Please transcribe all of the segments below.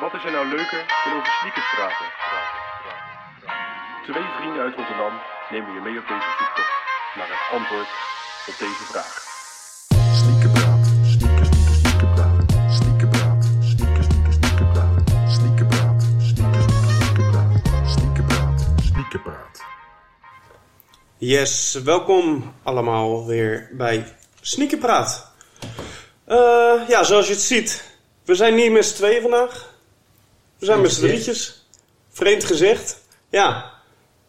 Wat is er nou leuker dan over sneakers praten? Twee vrienden uit Rotterdam nemen je mee op deze zoektocht naar het antwoord op deze vraag. Sneakerpraat, sneakers, sneakers, sneakerpraat. Sneakerpraat, sneakers, sneakers, sneakerpraat. Sneakerpraat, sneakers, sneakers, sneakerpraat. Sneakerpraat. Yes, welkom allemaal weer bij Sneakerpraat. Eh ja, zoals je het ziet, we zijn niet met z'n tweeën vandaag. We zijn met z'n drietjes. Vreemd gezegd. Ja,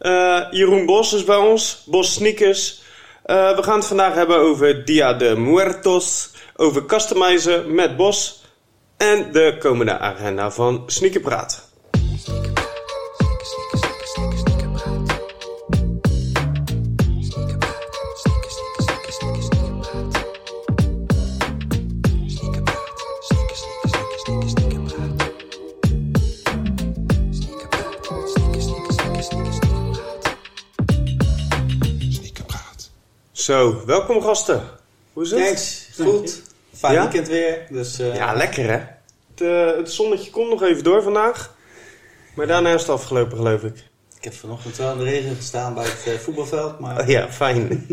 Eh, Jeroen Bos is bij ons, Bos Sneakers. Eh, we gaan het vandaag hebben over Dia de Muertos, over customizen met Bos en de komende agenda van Sneakerpraat. Zo, welkom gasten. Hoe is het? Thanks, goed. Fijn Ja? weekend weer. Dus, eh, Ja, lekker hè? Het, eh, het zonnetje komt nog even door vandaag. Maar daarna is het afgelopen, geloof ik. Ik heb vanochtend wel in de regen gestaan bij het eh, voetbalveld. Maar Oh, ja, fijn.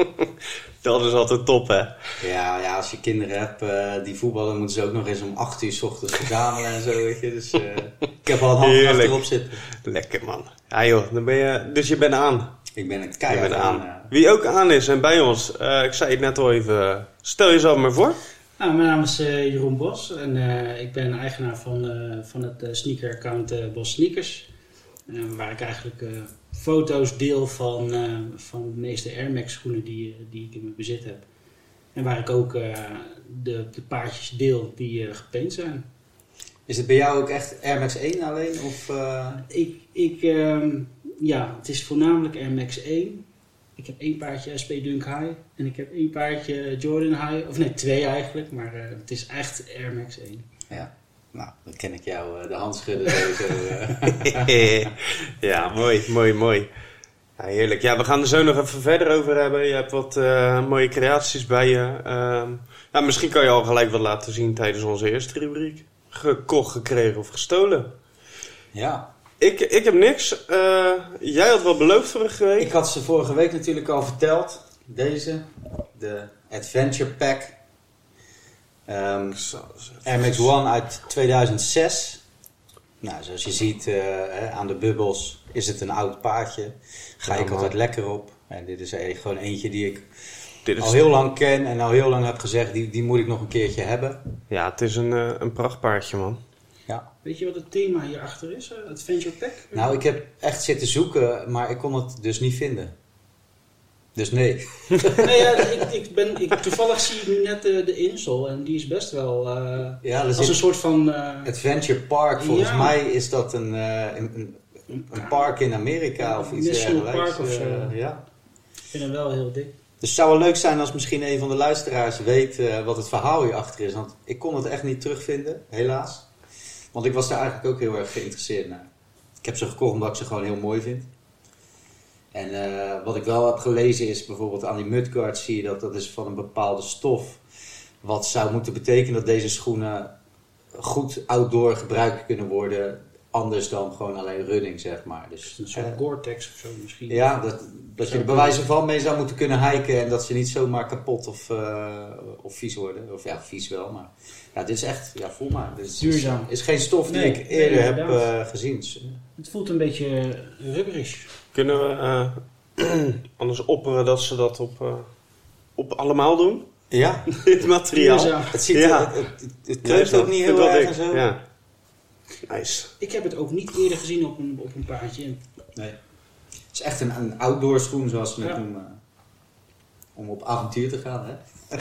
dat is altijd top hè? ja, ja, als je kinderen hebt eh, die voetballen, moeten ze ook nog eens om 8 uur s ochtends verzamelen en zo. Weet je. Dus eh, ik heb al een half uur Heerlijk. erop zitten. Lekker man. Ja joh, dan ben je, dus je bent aan. Ik ben een Je keihard aan. aan. Wie ook aan is en bij ons, eh, ik zei het net al even, stel jezelf maar voor. Nou, mijn naam is eh, Jeroen Bos en eh, ik ben eigenaar van, eh, van het sneaker-account Bos Sneakers. Waar ik eigenlijk eh, foto's deel van, eh, van de meeste Air Max schoenen die, die ik in mijn bezit heb. En waar ik ook eh, de, de paardjes deel die eh gepaint zijn. Is het bij jou ook echt Air Max 1 alleen? Of, eh, Ik, ik ehm, ja, het is voornamelijk Air Max 1. Ik heb één paardje SP Dunk High en ik heb één paardje Jordan High. Of nee, twee eigenlijk, maar eh, het is echt Air Max 1. ja. Nou, dan ken ik jou eh, de hand schudden. eh. ja, mooi, mooi, mooi. Ja, heerlijk. Ja, we gaan er zo nog even verder over hebben. Je hebt wat eh, mooie creaties bij je. Ehm, ja, misschien kan je al gelijk wat laten zien tijdens onze eerste rubriek. Gekocht, gekregen of gestolen. ja. Ik, ik heb niks. Eh, jij had wel beloofd vorige week. Ik had ze vorige week natuurlijk al verteld. Deze, de Adventure Pack. Ehm, Ik zal eens even- Air Max One uit 2006. Nou, zoals je ziet eh, hè, aan de bubbels is het een oud paardje. Ga Ja, ik man. altijd lekker op. En dit is eigenlijk gewoon eentje die ik Dit is, al heel lang ken en al heel lang heb gezegd, die, die moet ik nog een keertje hebben. Ja, het is een, eh, een prachtpaardje, man. Ja. Weet je wat het thema hierachter is? eh, Adventure Pack? Nou, ik heb echt zitten zoeken, maar ik kon het dus niet vinden. Dus nee. Nee, ja, ik, ik ben, ik, toevallig zie ik nu net de, de insel en die is best wel eh, Ja, als een soort van... eh, Adventure Park. Volgens Ja. mij is dat een, eh, een, een, een park in Amerika of iets dergelijks. Park of zo. Eh, ja. ik vind hem wel heel dik. Dus het zou wel leuk zijn als misschien een van de luisteraars weet eh, wat het verhaal hierachter is. Want ik kon het echt niet terugvinden, helaas. Want ik was daar eigenlijk ook heel erg geïnteresseerd naar. Ik heb ze gekocht omdat ik ze gewoon heel mooi vind. En eh, wat ik wel heb gelezen is bijvoorbeeld aan die mudguard zie je dat dat is van een bepaalde stof. Wat zou moeten betekenen dat deze schoenen goed outdoor gebruikt kunnen worden. Anders dan gewoon alleen running, zeg maar. Dus, Een soort eh, Gore-Tex of zo misschien. ja, dat, dat je er bij wijze van mee zou moeten kunnen hiken en dat ze niet zomaar kapot of, eh, of vies worden. Of ja, vies wel, maar ja, dit is echt, ja, voel maar. Dit is, Duurzaam. is geen stof die Nee, ik eerder nee, heb eh, gezien. Het voelt een beetje rubberish. Kunnen we eh, anders opperen dat ze dat op, eh, op allemaal doen? Ja, Dit materiaal. Duurzaam. het ziet Ja. er, het, het, het dat ook niet heel erg en zo. Ja. Nice. Ik heb het ook niet eerder gezien op een, op een paardje. Nee. Het is echt een, een outdoor schoen zoals ze het Ja. noemen. Om op avontuur te gaan, hè?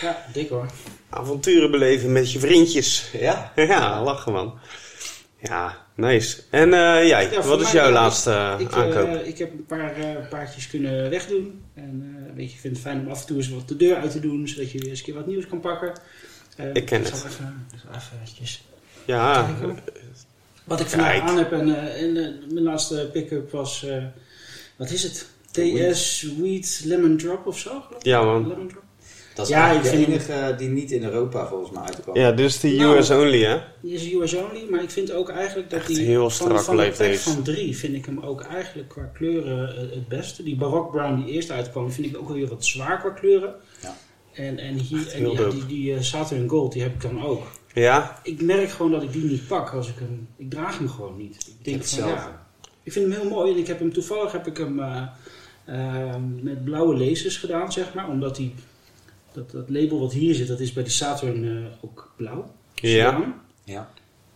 Ja, dik hoor. Avonturen beleven met je vriendjes. Ja. Ja, lachen man. Ja, nice. En eh, jij, Ja, wat is jouw laatste eh, Ik, eh, aankoop? ik heb een paar eh, paardjes kunnen wegdoen. En eh, weet je, ik vind het fijn om af en toe eens wat de deur uit te doen, zodat je weer eens een keer wat nieuws kan pakken. Eh, Ik ken het. Even, ik zal even eventjes ja, kijken. Wat ik vandaag Kijk. aan heb en, eh, en eh, mijn laatste pick-up was, eh, wat is het? TS Wheat Lemon Drop of zo? geloof ik? Ja, man. Lemon Drop. Dat is Ja, ik de vind- enige eh, die niet in Europa volgens mij uitkwam. Ja, dit is de Nou, US only, hè? Die is US only, maar ik vind ook eigenlijk dat Echt die heel van, strak van de pack van drie vind ik hem ook eigenlijk qua kleuren het beste. Die Baroque Brown die eerst uitkwam, vind ik ook weer wat zwaar qua kleuren. Ja. En, en, hier, en ja, die, die Saturn Gold, die heb ik dan ook. Ja, Ik merk gewoon dat ik die niet pak als ik hem... Ik draag hem gewoon niet. Ik Ik denk van hetzelfde. ja, ik vind hem heel mooi en ik heb hem toevallig heb ik hem eh, eh, met blauwe lasers gedaan, zeg maar. Omdat die, dat, dat label wat hier zit, dat is bij die Saturn eh, ook blauw. Ja. Gedaan. Ja.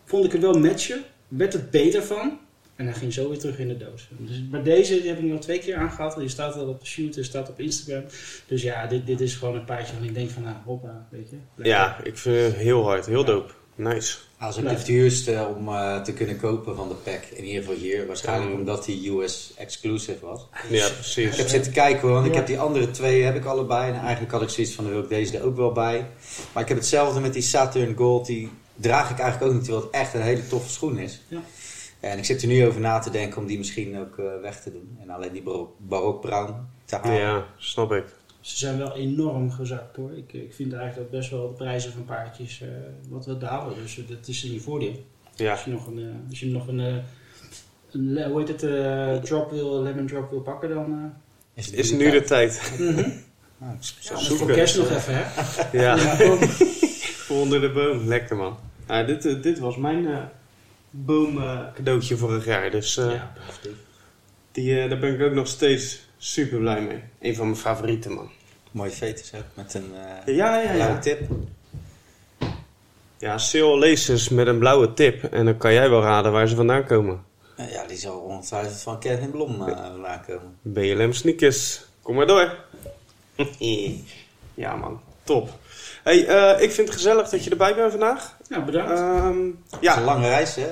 Vond ik het wel matchen, werd het beter van. En hij ging zo weer terug in de doos. Dus bij deze die heb ik nu al twee keer aangehad. Die staat al op de shoot, die staat op Instagram. Dus ja, dit, dit is gewoon een paardje van ik denk van, nou, hoppa, weet je. Lekker. ja, ik vind het heel hard, heel dope. Nice. Als ook Nee. het duurste om eh, te kunnen kopen van de pack. In ieder geval hier. Waarschijnlijk Ja. omdat die US exclusive was. Ja, Ik precies. heb zitten kijken hoor, want ik heb die andere twee heb ik allebei. En eigenlijk had ik zoiets van, dan wil ik deze er ook wel bij. Maar ik heb hetzelfde met die Saturn Gold. Die draag ik eigenlijk ook niet, terwijl het echt een hele toffe schoen is. Ja. En ik zit er nu over na te denken om die misschien ook eh, weg te doen. En alleen die barok, te halen. Ja, snap ik. Ze zijn wel enorm gezakt hoor. Ik, ik vind eigenlijk dat best wel de prijzen van paardjes eh, wat we dalen. Dus eh, dat is in je voordeel. Ja, Als je nog een, als je nog een, eh, een hoe heet het, eh, drop wil, lemon drop wil pakken, dan... het is nu de tijd. eh mhm. Nou, ja, voor kerst nog even hè. Ja, Ja, onder de boom. Lekker man. Ja, dit, dit was mijn eh, boom eh, cadeautje vorig jaar. Dus eh, ja, prachtig. die, eh, daar ben ik ook nog steeds super blij mee. Een van mijn favorieten man. Mooie veters ook, met een eh Ja, ja, blauwe ja. tip. Ja, Seal Laces met een blauwe tip. En dan kan jij wel raden waar ze vandaan komen. Nou ja, die zal ongetwijfeld van Kevin Blom vandaan komen. BLM sneakers. Kom maar door. ja man, top. Hey, eh, ik vind het gezellig dat je erbij bent vandaag. Nou, bedankt. Ehm, Dat is een ja, lange reis, hè?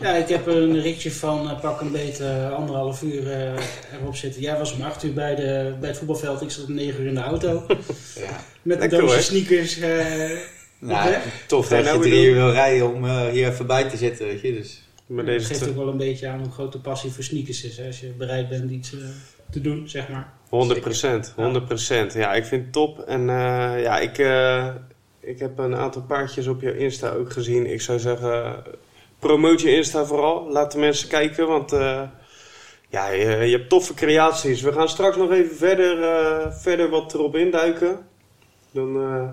Ja, ik heb een ritje van eh, pak een beetje eh, anderhalf uur eh, erop zitten. Jij was om acht uur bij, de, bij het voetbalveld, ik zat om negen uur in de auto. Ja. Met Lekker, een doosje sneakers. eh, Nou, tof dat je nou drie weer uur wil rijden om hier even bij te zitten, weet je. Dus dat deze geeft te- ook wel een beetje aan hoe groot de passie voor sneakers is. Hè, als je bereid bent iets te doen, zeg maar. 100 procent, 100 procent. Ja, ik vind het top. En eh, ja, ik, eh, ik heb een aantal paardjes op je Insta ook gezien. Ik zou zeggen, promoot je Insta vooral. Laat de mensen kijken, want eh, ja, je, je hebt toffe creaties. We gaan straks nog even verder, eh, verder wat erop induiken. Dan eh,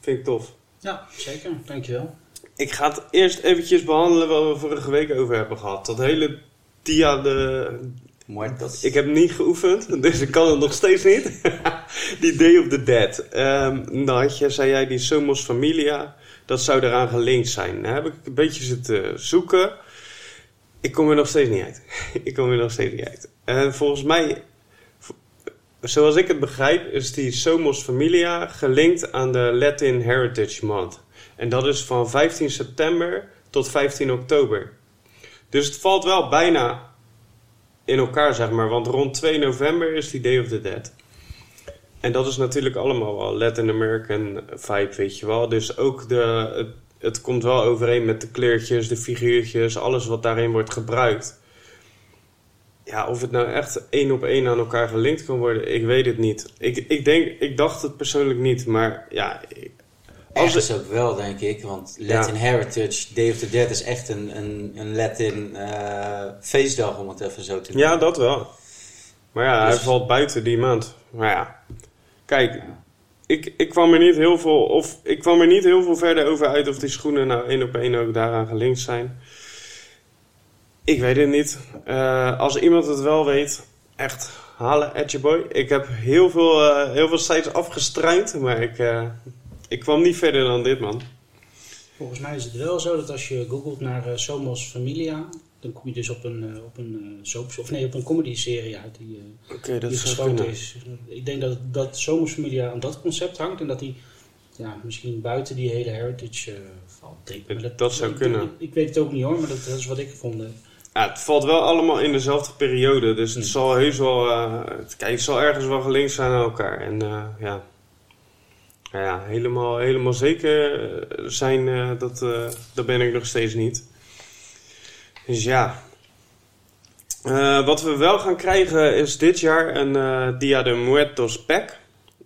vind ik tof. Ja, zeker. Dankjewel. Ik ga het eerst eventjes behandelen wat we vorige week over hebben gehad. Dat hele dia de, Muertos. ik heb niet geoefend, dus ik kan het nog steeds niet. die Day of the Dead. Dan had je, zei jij, die Somos Familia, dat zou eraan gelinkt zijn. Daar heb ik een beetje zitten zoeken. Ik kom er nog steeds niet uit. ik kom er nog steeds niet uit. En volgens mij, zoals ik het begrijp, is die Somos Familia gelinkt aan de Latin Heritage Month. En dat is van 15 september tot 15 oktober. Dus het valt wel bijna in elkaar, zeg maar. Want rond 2 november is die Day of the Dead. En dat is natuurlijk allemaal wel Latin American vibe, weet je wel. Dus ook de, het, komt wel overeen met de kleurtjes, de figuurtjes, alles wat daarin wordt gebruikt. Ja, of het nou echt één op één aan elkaar gelinkt kan worden, ik weet het niet. Ik, ik, denk, ik dacht het persoonlijk niet, maar ja... Ergens ook wel, denk ik. Want Latin Ja. Heritage, Day of the Dead is echt een, een, een Latin eh, feestdag, om het even zo te doen. Ja, dat wel. Maar ja, hij Dus- valt buiten die maand. Maar ja, kijk, ik, ik, kwam er niet heel veel, of, ik kwam er niet heel veel verder over uit of die schoenen nou één op één ook daaraan gelinkt zijn. Ik weet het niet. Eh, als iemand het wel weet, echt halen at boy. Ik heb heel veel, eh, heel veel sites afgestruind, maar ik, ik kwam niet verder dan dit, man. Volgens mij is het wel zo dat als je googelt naar eh, Somos Familia, dan kom je dus op een, eh, op een eh, soap, of nee, op een comedy-serie uit die, eh, dat zou geschoten kunnen. is. Ik denk dat, dat Somos Familia aan dat concept hangt en dat die ja, misschien buiten die hele heritage eh, valt. Maar Dat zou ik- kunnen. Ik, ik weet het ook niet hoor, maar dat, dat is wat ik gevonden heb. Ja, het valt wel allemaal in dezelfde periode. Dus het zal heus wel. eh, het- kijk, het zal ergens wel gelinkt zijn aan elkaar. En eh, ja. Nou ja, helemaal, helemaal zeker eh, zijn, eh, dat, eh, dat ben ik nog steeds niet. Dus ja. Wat we wel gaan krijgen is dit jaar een Dia de Muertos pack.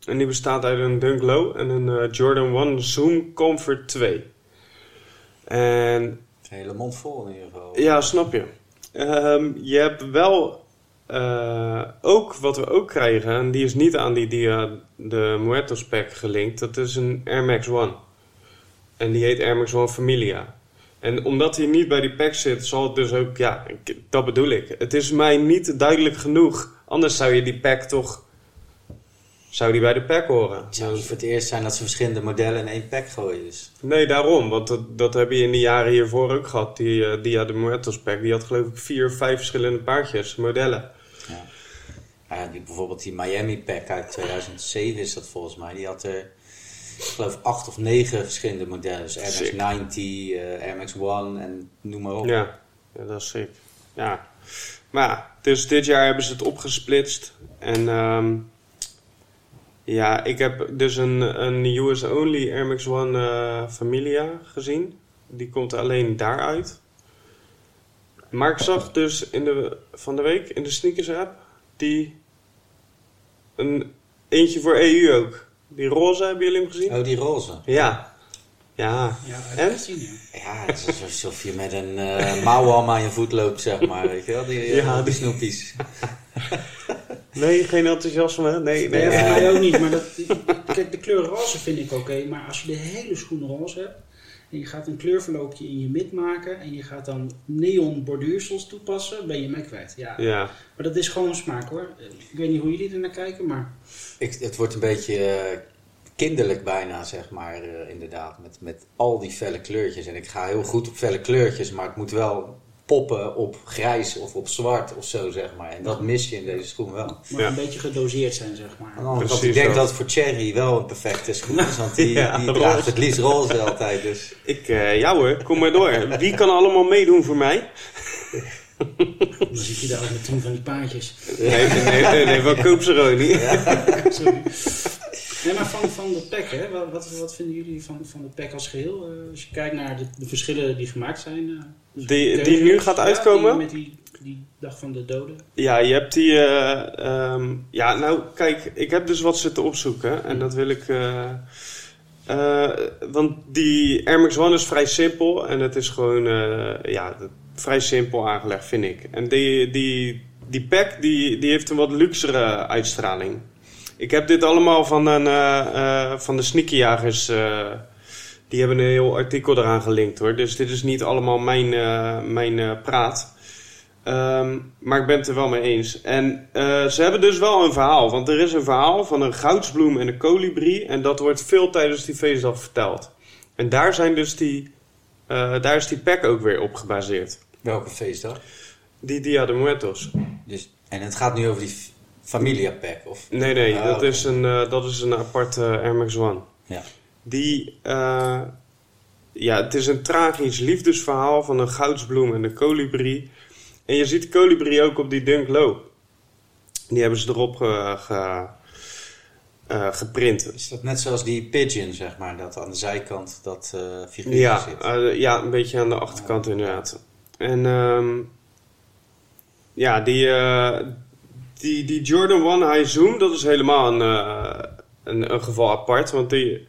En die bestaat uit een Dunk Low en een Jordan 1 Zoom Comfort 2. En hele mond vol in ieder geval. ja, snap je. Ehm, je hebt wel eh, ook wat we ook krijgen, en die is niet aan die, eh, de Muertos pack gelinkt. Dat is een Air Max One. En die heet Air Max One Familia. En omdat hij niet bij die pack zit, zal het dus ook, ja, ik- dat bedoel ik. Het is mij niet duidelijk genoeg. Anders zou je die pack toch, zou die bij de pack horen. Het zou niet voor het eerst zijn dat ze verschillende modellen in één pack gooien. Dus. Nee, daarom. Want dat, dat heb je in de jaren hiervoor ook gehad. Die, eh Dia de Muertos pack, die had geloof ik vier of vijf verschillende paardjes, modellen. Ja. Die, bijvoorbeeld die Miami pack uit 2007 is dat volgens mij. Die had er, ik geloof, acht of negen verschillende modellen. Dus Air Max Sick. 90, eh, Air Max One en noem maar op. Ja, ja dat is sick. Ja. Maar dus dit jaar hebben ze het opgesplitst. En ehm, ja, ik heb dus een, een US-only Air Max One eh, Familia gezien. Die komt alleen daaruit. Maar ik zag dus in de, van de week in de sneakers app die een eentje voor EU ook. Die roze, hebben jullie hem gezien? Oh, die roze. Ja. Ja. Ja, En? heb ik gezien, ja. Ja, het is alsof je met een eh mouwam aan je voet loopt, zeg maar. Weet je wel? Die, eh, Ja, die die- snoepies. Nee, geen enthousiasme. Nee, nee. Ja. voor mij ook niet. Maar dat, kijk, de kleur roze vind ik oké. maar als je de hele schoen roze hebt. En je gaat een kleurverloopje in je mid maken. En je gaat dan neon borduursels toepassen. Ben je mij kwijt. Ja. Ja, Maar dat is gewoon smaak hoor. Ik weet niet hoe jullie er naar kijken. Maar Ik, het wordt een beetje eh, kinderlijk bijna, zeg maar, eh, inderdaad. Met, met al die felle kleurtjes. En ik ga heel goed op felle kleurtjes, maar het moet wel poppen op grijs of op zwart of zo, zeg maar. En dat mis je in deze schoen wel. Ja. een beetje gedoseerd zijn zeg maar. Precies ik denk dat. dat het voor Cherry wel een perfecte schoen is, want die, Ja, die roze. draagt het liefst roze altijd. Dus. ik, eh ja hoor, kom maar door. Wie kan allemaal meedoen voor mij? Dan zit je daar ook met tien van die paardjes. Nee, nee, nee, nee, nee wel koop ze gewoon niet. Sorry. Nee, maar van, van de pack, hè? Wat, wat, wat vinden jullie van, van de pack als geheel? Eh, als je kijkt naar de, de verschillen die gemaakt zijn. eh, Die, die nu gaat Ja, uitkomen? die met die, die dag van de doden. Ja, je hebt die. eh, ehm, ja, nou, kijk, ik heb dus wat zitten opzoeken. En dat wil ik. want die Air Max One is vrij simpel. En het is gewoon. ja, vrij simpel aangelegd, vind ik. En die, die, die pack die, die heeft een wat luxere uitstraling. Ik heb dit allemaal van, een, eh, eh, van de sneakerjagers. eh, die hebben een heel artikel eraan gelinkt hoor. Dus dit is niet allemaal mijn, mijn praat. Ehm, maar ik ben het er wel mee eens. En ze hebben dus wel een verhaal. Want er is een verhaal van een goudsbloem en een kolibrie. En dat wordt veel tijdens die feestdag verteld. En daar, zijn dus die, daar is die pack ook weer op gebaseerd. Welke feestdag? Die Dia de Muertos. Dus, en het gaat nu over die f- Familia pack, of? Nee, nee, Oh, dat, is een, eh, dat is een aparte Air Max One. Ja. Die, eh, ja, het is een tragisch liefdesverhaal van een goudsbloem en een kolibrie. En je ziet de kolibrie ook op die Dunk Low. Die hebben ze erop ge, ge- eh, geprint. Is dat net zoals die pigeon, zeg maar, dat aan de zijkant dat figuurtje Ja, zit? eh, ja, een beetje aan de achterkant inderdaad. En ehm, ja, die, die, die Jordan 1 High Zoom, dat is helemaal een, eh, een, een geval apart. Want die,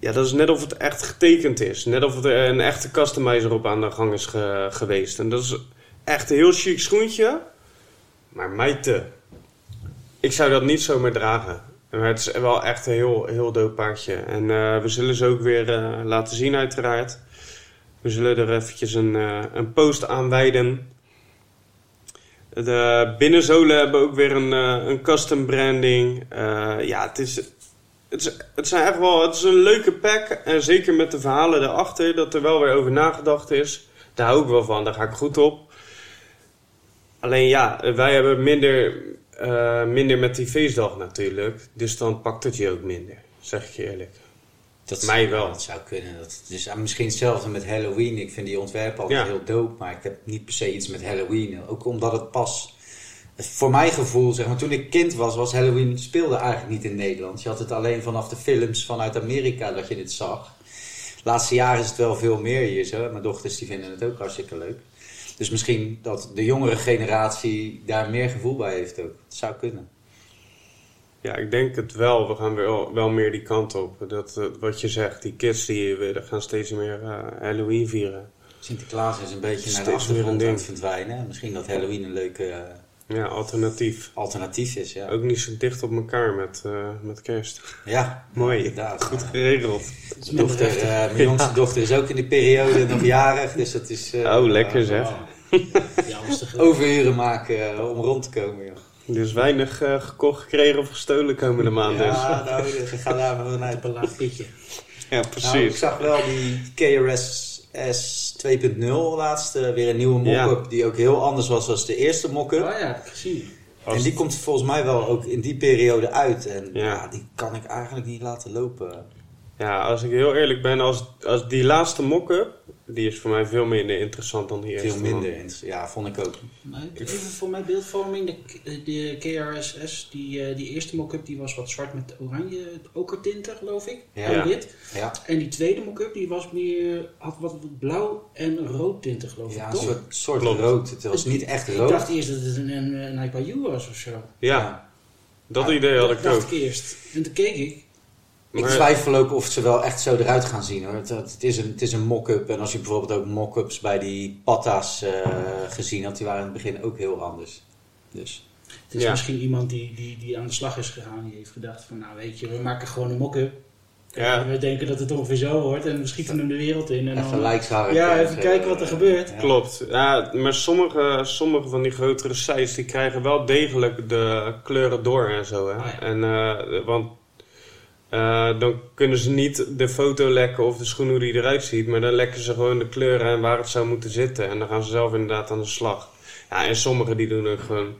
ja, dat is net of het echt getekend is. Net of er een echte customizer op aan de gang is ge- geweest. En dat is echt een heel chic schoentje. Maar mij te. Ik zou dat niet zomaar dragen. Maar het is wel echt een heel, heel dope paardje. En eh, we zullen ze ook weer eh, laten zien uiteraard. We zullen er eventjes een, eh, een post aan wijden. De binnenzolen hebben ook weer een, eh, een custom branding. Eh, ja, het is, het, is, het, zijn echt wel, het is een leuke pack. En zeker met de verhalen erachter, dat er wel weer over nagedacht is. Daar hou ik wel van, daar ga ik goed op. Alleen ja, wij hebben minder, eh, minder met die feestdag natuurlijk. Dus dan pakt het je ook minder, zeg ik je eerlijk. Dat Mij wel. Dat zou kunnen. Dat, dus misschien hetzelfde met Halloween. Ik vind die ontwerpen altijd Ja. heel dope, maar ik heb niet per se iets met Halloween. Ook omdat het pas, voor mijn gevoel, zeg maar, toen ik kind was, was Halloween speelde eigenlijk niet in Nederland. Je had het alleen vanaf de films vanuit Amerika dat je dit zag. De laatste jaren is het wel veel meer hier zo. Mijn dochters die vinden het ook hartstikke leuk. Dus misschien dat de jongere generatie daar meer gevoel bij heeft ook. Het zou kunnen. Ja, ik denk het wel. We gaan wel, wel meer die kant op. Dat, eh, wat je zegt, die kids die willen gaan steeds meer eh, Halloween vieren. Sinterklaas is een beetje naar de achtergrond aan het verdwijnen. Misschien dat Halloween een leuke eh, Ja, alternatief. alternatief is, ja. Ook niet zo dicht op elkaar met, met kerst. Ja, Mooi. inderdaad. Goed geregeld. Minder Dochter, mijn jongste dochter is ook in die periode nog jarig, dus dat is... Oh, lekker zeg. Wow. Ja, Overuren maken om rond te komen, joh. Dus weinig eh, gekocht, gekregen of gestolen komende maand dus. Ja, nou, dus ik ga daar vanuit. Op een laag pitje. Ja, Nou, ik precies. zag wel die KRS S 2.0 laatst, eh, weer een nieuwe Ja. mock-up die ook heel anders was dan de eerste mock-up. Oh ja, ik. Als- En die komt volgens mij wel ook in die periode uit. En Ja. ja. die kan ik eigenlijk niet laten lopen. Ja, als ik heel eerlijk ben, als, als die laatste mock-up, die is voor mij veel minder interessant dan die eerste. Veel minder. inter- Ja, vond ik ook. Maar even voor mijn beeldvorming, de, de KRSS, die, eh, die eerste mock-up die was wat zwart met oranje okertinten, geloof ik. Ja. En wit. Ja, En die tweede mock-up die was meer, had wat, wat blauw en rood tinten, geloof ik. ja een soort, soort rood. Het was niet echt Ik rood. dacht eerst dat het een, een, een Nike Bayou was of zo. Ja, dat idee had ik dacht ook. ik eerst. En toen keek ik. Ik twijfel ook of ze wel echt zo eruit gaan zien hoor. Het, het is een, het is een mock-up. En als je bijvoorbeeld ook mock-ups bij die patta's eh, gezien had, die waren in het begin ook heel anders. Dus Het is Ja. misschien iemand die, die, die aan de slag is gegaan. Die heeft gedacht van, nou weet je, we maken gewoon een mock-up. Ja. En we denken dat het ongeveer zo wordt. En we schieten hem de wereld in. En even dan. Ja, en even kijken wat er eh, gebeurt. ja. Klopt. Ja, maar sommige, sommige van die grotere sites die krijgen wel degelijk de kleuren door en zo. Hè? Ah, ja. en, eh, want eh, dan kunnen ze niet de foto lekken of de schoen hoe die eruit ziet, maar dan lekken ze gewoon de kleuren en waar het zou moeten zitten. En dan gaan ze zelf inderdaad aan de slag. Ja, en sommigen die doen ook gewoon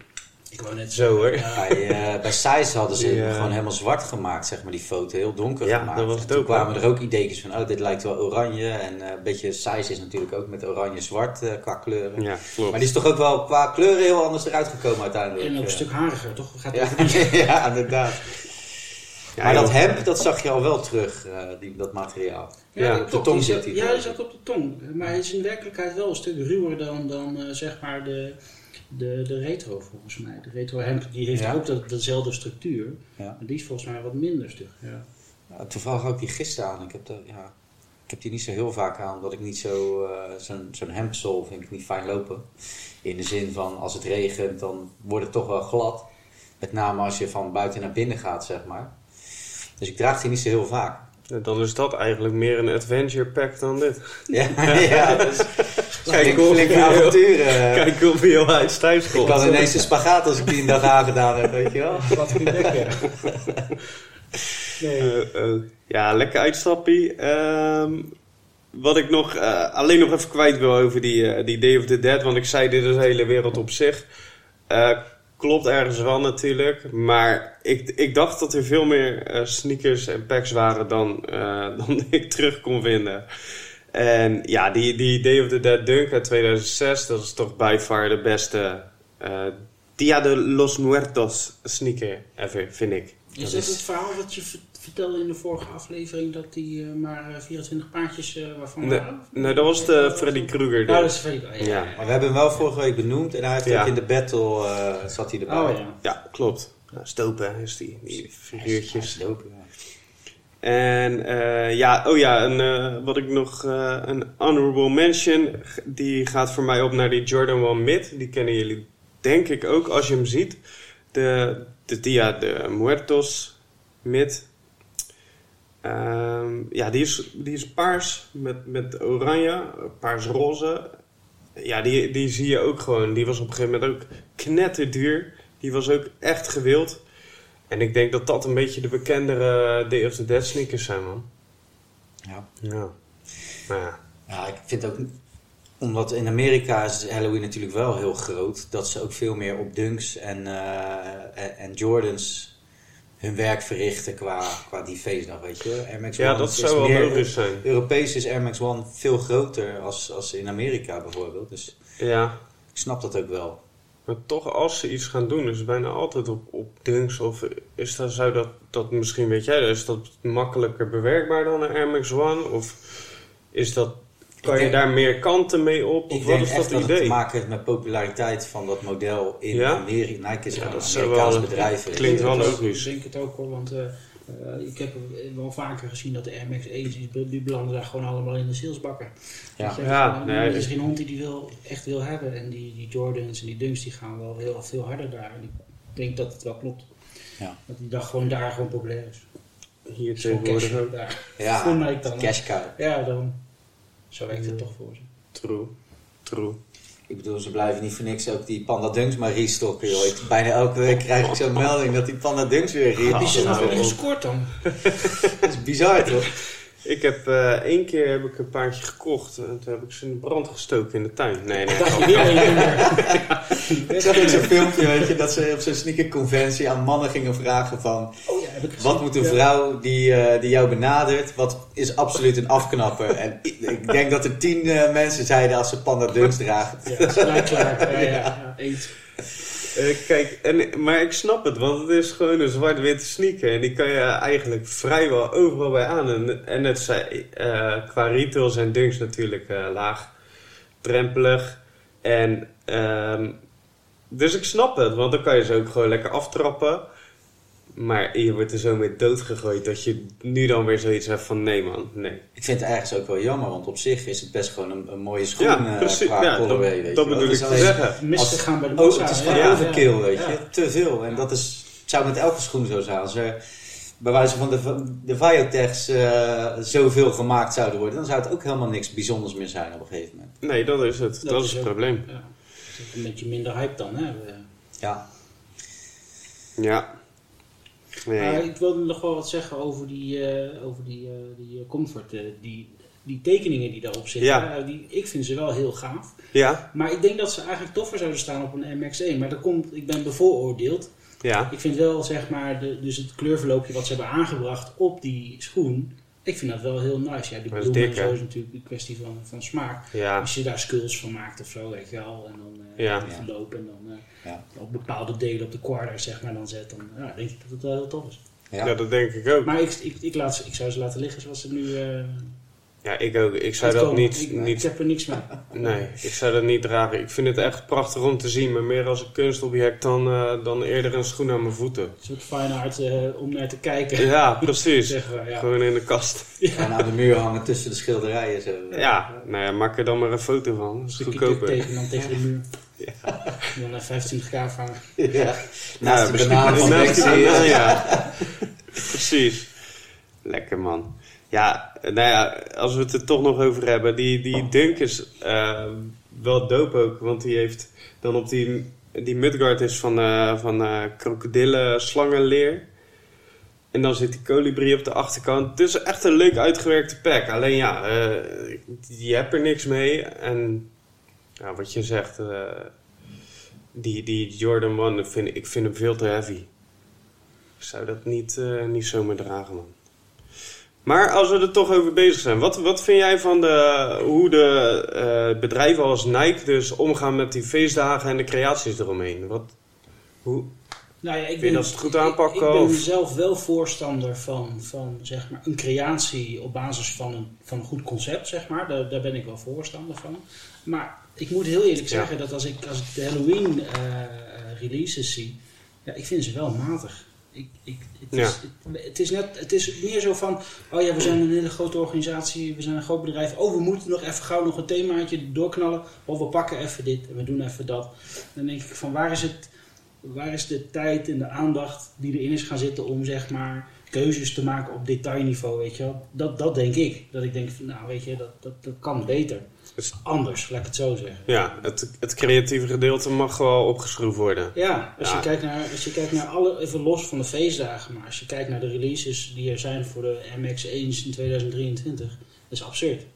Ik wou net zo hoor. Ja, Bij, eh, bij Size hadden ze gewoon helemaal zwart gemaakt, zeg maar, die foto. Heel donker Ja, gemaakt. dat was en toen kwamen er ook ideetjes van, oh, dit lijkt wel oranje. En eh, een beetje Size is natuurlijk ook met oranje-zwart eh, qua kleuren. Ja, klopt. Maar die is toch ook wel qua kleuren heel anders eruit gekomen uiteindelijk. En ook een stuk hariger, toch? Gaat ja, inderdaad. Ja, maar dat hemp, dat zag je al wel terug, eh, die, dat materiaal. Ja, dat op de tong zit hij Ja, die zat op de tong. Maar hij is in werkelijkheid wel een stuk ruwer dan, dan eh, zeg maar de, de, de retro volgens mij. De retro hemp die heeft Ja. ook dat, dezelfde structuur. Maar die is volgens mij wat minder stug. Toevallig had ik die gisteren aan. Ik heb, dat, ja, ik heb die niet zo heel vaak aan, omdat ik niet zo... eh, zo'n zo'n hempsol vind ik niet fijn lopen. In de zin van, als het regent, dan wordt het toch wel glad. Met name als je van buiten naar binnen gaat, zeg maar. Dus ik draag die niet zo heel vaak. Ja, Dan is dat eigenlijk meer een adventure pack dan dit. Ja, ja dus Kijk, flink, of flinke avonturen. Kijk of je heel uit thuis ik komt. kan ineens een spagaat als ik die een dag aangedaan heb, weet je wel. Wat dekken. Nee. Eh, eh, ja, lekker uitstappie. Ehm, wat ik nog eh, alleen nog even kwijt wil over die, eh, die Day of the Dead, want ik zei dit is de hele wereld op zich. Klopt ergens wel natuurlijk, maar ik, ik dacht dat er veel meer eh, sneakers en packs waren dan, eh, dan ik terug kon vinden. En ja, die, die Day of the Dead Dunk uit 2006, dat is toch by far de beste eh, Dia de los Muertos sneaker ever, vind ik. Is Dat is- het verhaal wat je vertelde in de vorige aflevering? Dat die eh, maar eh, 24 paardjes eh, waarvan Nee, waren? nee, dat was de Freddy Krueger. Ja, ding. dat is Freddy. Oh, ja. Ja. Maar we hebben hem wel vorige week benoemd en hij heeft Ja. ook in de battle eh, zat hij erbij. Oh ja. Ja, klopt. Ja, stopen is die, die figuurtjes. ja. En eh, ja, oh ja, een, eh, wat ik nog, eh, een honorable mention, die gaat voor mij op naar die Jordan 1 Mid. Die kennen jullie denk ik ook als je hem ziet. De, de Dia de Muertos Mid. Ehm, ja, die is, die is paars met, met oranje, paars-roze. Ja, die, die zie je ook gewoon. Die was op een gegeven moment ook knetterduur. Die was ook echt gewild. En ik denk dat dat een beetje de bekendere Day of the Dead sneakers zijn, man. Ja. Ja. Maar ja. Ja, ik vind ook, omdat in Amerika is Halloween natuurlijk wel heel groot, dat ze ook veel meer op Dunks en, eh, en, en Jordans hun werk verrichten qua, qua die feestdag, weet je. Air Max ja, One dat is zou wel logisch zijn. Europees is Air Max One veel groter als, als in Amerika bijvoorbeeld. Dus Ja. ik snap dat ook wel. Maar toch, als ze iets gaan doen, is het bijna altijd op, op dunks. Of is dat, zou dat, dat misschien, weet jij, is dat makkelijker bewerkbaar dan een Air Max One? Of is dat Kan je denk- daar meer kanten mee op? Of Ik wat denk is echt dat dat het te maken heeft met populariteit van dat model in Ja? Amerika. Nike is Ja, een dat zou Amerikaans bedrijf. klinkt wel logisch. ook- Ik denk het ook hoor, want eh, eh, ik heb wel vaker gezien dat de Air Max 1 die, belanden daar gewoon allemaal in de salesbakken. Ja. Je, Ja, nee, er is geen hond die die wil, echt wil hebben. En die, die Jordans en die Dunks die gaan wel heel veel harder daar. En ik denk dat het wel klopt. Ja. Dat die dag gewoon daar gewoon populair is. Hier Het is gewoon tegenwoordig cash ook. Ja, cash cow. Ja, dan. Zo werkt het toch voor ze. True. True. Ik bedoel, ze blijven niet voor niks ook die Panda Dunks maar restocken, joh. Ik- bijna elke week krijg ik zo'n melding dat die Panda Dunks weer Wie is er restocken. nog nou, in op. gescoord dan? Dat is bizar, toch? Ik heb eh, één keer heb ik een paardje gekocht en toen heb ik ze in de brand gestoken in de tuin. Nee, nee. Weer een minder? Ik zag ook zo'n filmpje, weet je, dat ze op zo'n sneakerconventie aan mannen gingen vragen van... Oh ja, heb ik gezien. Wat moet een vrouw die, eh, die jou benadert, wat is absoluut een afknapper? En ik, denk dat er tien eh, mensen zeiden als ze Panda Dunks dragen. Ja, dat is gelijk klaar. Ja, ja, ja. Eens. Eh, kijk, en, maar ik snap het, want het is gewoon een zwart-witte sneaker. En die kan je eigenlijk vrijwel overal bij aan. En, en het zijn, eh, qua retail zijn dunks natuurlijk eh, laag, drempelig. En, ehm, dus ik snap het, want dan kan je ze ook gewoon lekker aftrappen. Maar je wordt er zo mee doodgegooid dat je nu dan weer zoiets hebt van nee man, nee. Ik vind het ergens ook wel jammer, want op zich is het best gewoon een, een mooie schoen Ja, eh, precies. qua Ja, dat, colorway, weet dat wel. bedoel ik te zeggen. Misgegaan bij de Oh, het is gewoon Ja, overkill, ja. weet Ja. je. Te veel. En dat is, het zou met elke schoen zo zijn. Als er bij wijze van de, de Viotechs eh, zoveel gemaakt zouden worden, dan zou het ook helemaal niks bijzonders meer zijn op een gegeven moment. Nee, dat is het. Dat, is het ook- probleem. Ja. Het is een beetje minder hype dan, hè? We- Ja, Ja. Nee. Maar ik wilde nog wel wat zeggen over die, eh, over die, eh, die eh, comfort. die, die tekeningen die daarop zitten. Ja. eh, die, ik vind ze wel heel gaaf. Ja, Maar ik denk dat ze eigenlijk toffer zouden staan op een MX1. Maar dat komt, ik ben bevooroordeeld. ja. Ik vind wel, zeg maar, de, dus het kleurverloopje wat ze hebben aangebracht op die schoen. Ik vind dat wel heel nice. Ja, die Dat bloemen dik, zo is natuurlijk een kwestie van, van smaak. Ja. Als je daar skulls van maakt of zo, weet je wel. En dan eh Ja. verloop en dan eh, Ja. op bepaalde delen op de quarter zeg maar dan zet. Dan ja, denk ik dat het wel heel tof is. ja. Ja, dat denk ik ook. Maar ik, ik, ik, laat, ze- ik zou ze laten liggen zoals ze nu eh Ja, ik ook. Ik zou dat niet, ik, ik niet... heb er niks mee. Nee, ik zou dat niet dragen. Ik vind het echt prachtig om te zien, maar meer als een kunstobject dan, eh, dan eerder een schoen aan mijn voeten. Een soort fine art eh, om naar te kijken. Ja, precies. Zeggen ja. Gewoon in de kast. En aan de muur hangen tussen de schilderijen zo. Ja, nou ja, maak er dan maar een foto van. Dat is goedkoper. dan tegen de muur. En dan eh, 25k vangen. Ja. Ja, Naast de van naast banaan, ja. Precies. Lekker man. Ja, nou ja, als we het er toch nog over hebben. Die, die Dunk is eh, wel dope ook. Want die heeft dan op die... Die mudguard is van, eh van eh krokodillen slangenleer. En dan zit die kolibrie op de achterkant. Het is echt een leuk uitgewerkte pack. Alleen ja, eh, je hebt er niks mee. En ja, wat je zegt... die, die Jordan 1, dat vind, ik- vind hem veel te heavy. Ik zou dat niet, niet zomaar dragen, man. Maar als we er toch over bezig zijn, wat, wat vind jij van de, hoe de eh, bedrijven als Nike dus omgaan met die feestdagen en de creaties eromheen? Wat, hoe, Nou ja, ik je dat ze het goed aanpakken, Ik, ik ben of? zelf wel voorstander van, van zeg maar, een creatie op basis van een, van een goed concept, zeg maar. Daar, daar ben ik wel voorstander van. Maar ik moet heel eerlijk Ja. zeggen dat als ik, als ik de Halloween eh, releases zie, ja, ik vind ze wel matig. Ik, ik, het, is, het, het is net, het is meer zo van, oh ja, we zijn een hele grote organisatie, we zijn een groot bedrijf. Oh, we moeten nog even gauw nog een themaatje doorknallen. Of we pakken even dit en we doen even dat. Dan denk ik van, waar is het, waar is de tijd en de aandacht die erin is gaan zitten om zeg maar keuzes te maken op detailniveau, weet je wel? Dat, dat denk ik. Dat ik denk, van, nou weet je, dat, dat, dat kan beter. Dus- Anders, laat ik het zo zeggen. ja, het, het creatieve gedeelte mag wel opgeschroefd worden. Ja, als, Ja. Je kijkt naar, als je kijkt naar alle, even los van de feestdagen, maar als je kijkt naar de releases die er zijn voor de MX1 in 2023, dat is absurd.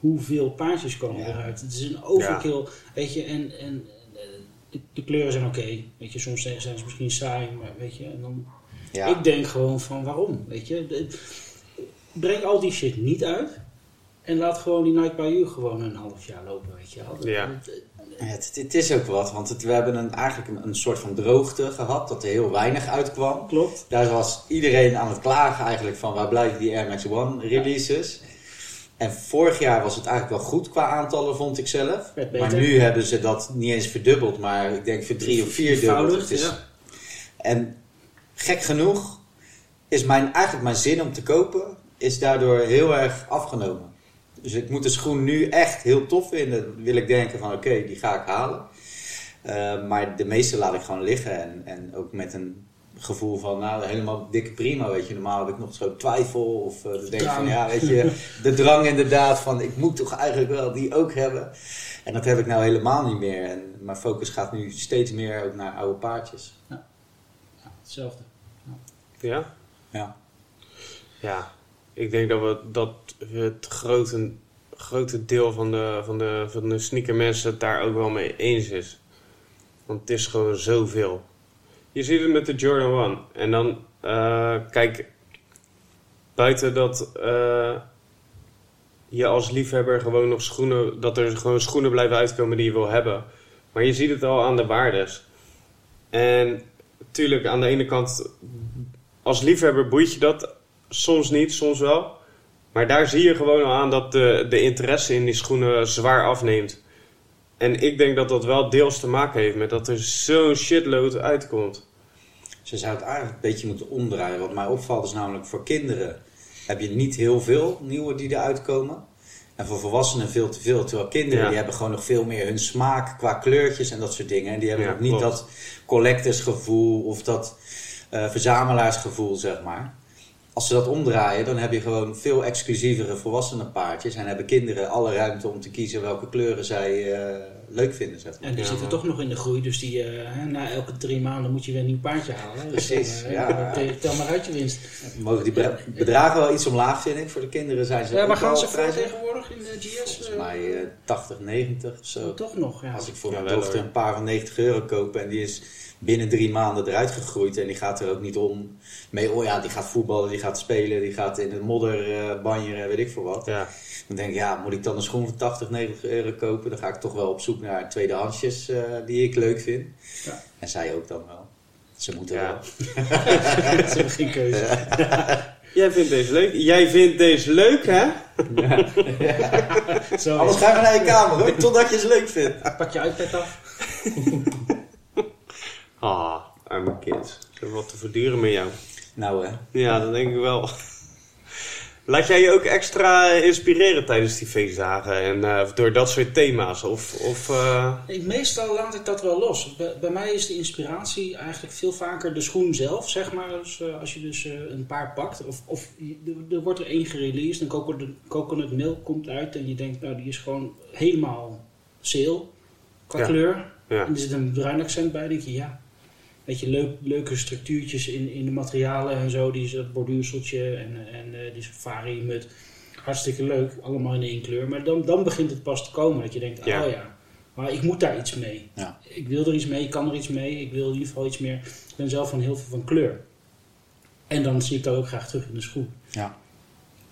Hoeveel paardjes komen Ja. eruit? Het is een overkill, weet je, en, en eh, de, de kleuren zijn oké, weet je, soms zijn zijn ze misschien saai, maar weet je, en dan, Ja. ik denk gewoon van waarom, weet je. De- breng al die shit niet uit en laat gewoon die Night by You gewoon een half jaar lopen, weet je wel. Ja. Ja, Het, het is ook wat, want het, we hebben een, eigenlijk een, een soort van droogte gehad, dat er heel weinig uitkwam. Klopt. Daar was iedereen aan het klagen eigenlijk van waar blijven die Air Max One releases. En vorig jaar was het eigenlijk wel goed qua aantallen, vond ik zelf. Maar nu hebben ze dat niet eens verdubbeld, maar ik denk voor drie of vier dubbeld. Is- ja. En gek genoeg is mijn, eigenlijk mijn zin om te kopen, is daardoor heel erg afgenomen. Dus ik moet de schoen nu echt heel tof vinden. Dan wil ik denken van oké, die ga ik halen. Eh, maar de meeste laat ik gewoon liggen. En, en ook met een gevoel van, nou, helemaal dikke prima, weet je. Normaal heb ik nog zo twijfel. Of eh, dan denk ik van, ja, weet je, de drang inderdaad van, ik moet toch eigenlijk wel die ook hebben. En dat heb ik nou helemaal niet meer. En mijn focus gaat nu steeds meer ook naar oude paardjes. Ja, hetzelfde. Ja? Ja. Ja, ik denk dat, we, dat het grote, grote deel van de, van, de, van de sneakermensen het daar ook wel mee eens is. Want het is gewoon zoveel. Je ziet het met de Jordan 1. En dan, eh, kijk, buiten dat eh, je als liefhebber gewoon nog schoenen, dat er gewoon schoenen blijven uitkomen die je wil hebben. Maar je ziet het al aan de waardes. En natuurlijk, aan de ene kant, als liefhebber boeit je dat soms niet, soms wel. Maar daar zie je gewoon al aan dat de, de interesse in die schoenen zwaar afneemt. En ik denk dat dat wel deels te maken heeft met dat er zo'n shitload uitkomt. Ze zou het eigenlijk een beetje moeten omdraaien. Wat mij opvalt is namelijk voor kinderen heb je niet heel veel nieuwe die eruit komen. En voor volwassenen veel te veel. Terwijl kinderen Ja. die hebben gewoon nog veel meer hun smaak qua kleurtjes en dat soort dingen. En die hebben Ja, nog niet klopt. dat collectorsgevoel of dat eh, verzamelaarsgevoel, zeg maar. Als ze dat omdraaien, dan heb je gewoon veel exclusievere volwassenen paardjes. En hebben kinderen alle ruimte om te kiezen welke kleuren zij eh, leuk vinden, zeg maar. En die Ja, zitten toch nog in de groei, dus die, eh, hè, na elke drie maanden moet je weer een nieuw paardje halen. Dus Precies, dan, eh, ja. tel- Tel maar uit je winst. Mogen die bedragen wel iets omlaag, vind ik. Voor de kinderen zijn ze Ja, waar gaan ze voor tegenwoordig in de GS? Volgens eh, mij eh, 80, 90 of zo. Toch nog, ja. Als ik voor Ja, mijn dochter een paar van 90 euro koop en die is binnen drie maanden eruit gegroeid en die gaat er ook niet om mee, oh ja, die gaat voetballen, die gaat spelen, die gaat in de modder eh banjeren, weet ik veel wat. Ja, Dan denk ik, ja, moet ik dan een schoen van 80, 90 euro kopen? Dan ga ik toch wel op zoek naar tweedehandsjes eh, die ik leuk vind. Ja. En zij ook dan wel. Ze moeten Ja. wel. Ze hebben geen keuze. Jij vindt deze leuk? Jij vindt deze leuk, hè? Zo, Anders ga je maar naar je kamer hoor, totdat je ze leuk vindt. pak je iPad af. Ah, arme kids. Ze hebben wat te verduren met jou. Nou hè. Ja, dat denk ik wel. Laat jij je ook extra inspireren tijdens die feestdagen en eh, door dat soort thema's? Of, of eh, Nee, meestal laat ik dat wel los. Bij, bij mij is de inspiratie eigenlijk veel vaker de schoen zelf, zeg maar. Dus, eh, als je dus een paar pakt, of, of er- er wordt er één gereleased, een coconut, coconut milk komt uit en je denkt, nou die is gewoon helemaal sale qua Ja. kleur. ja. En er zit een bruin accent bij, denk je, ja. Weet je, leuk, leuke structuurtjes in, in de materialen en zo. Die dat borduurseltje en, en eh, die safari mut. Hartstikke leuk, allemaal in één kleur. Maar dan, dan begint het pas te komen. Dat je denkt, Ja. oh ja, maar ik moet daar iets mee. Ja. Ik wil er iets mee, ik kan er iets mee. Ik wil in ieder geval iets meer. Ik ben zelf van heel veel van kleur. En dan zie ik dat ook graag terug in de schoen. Ja.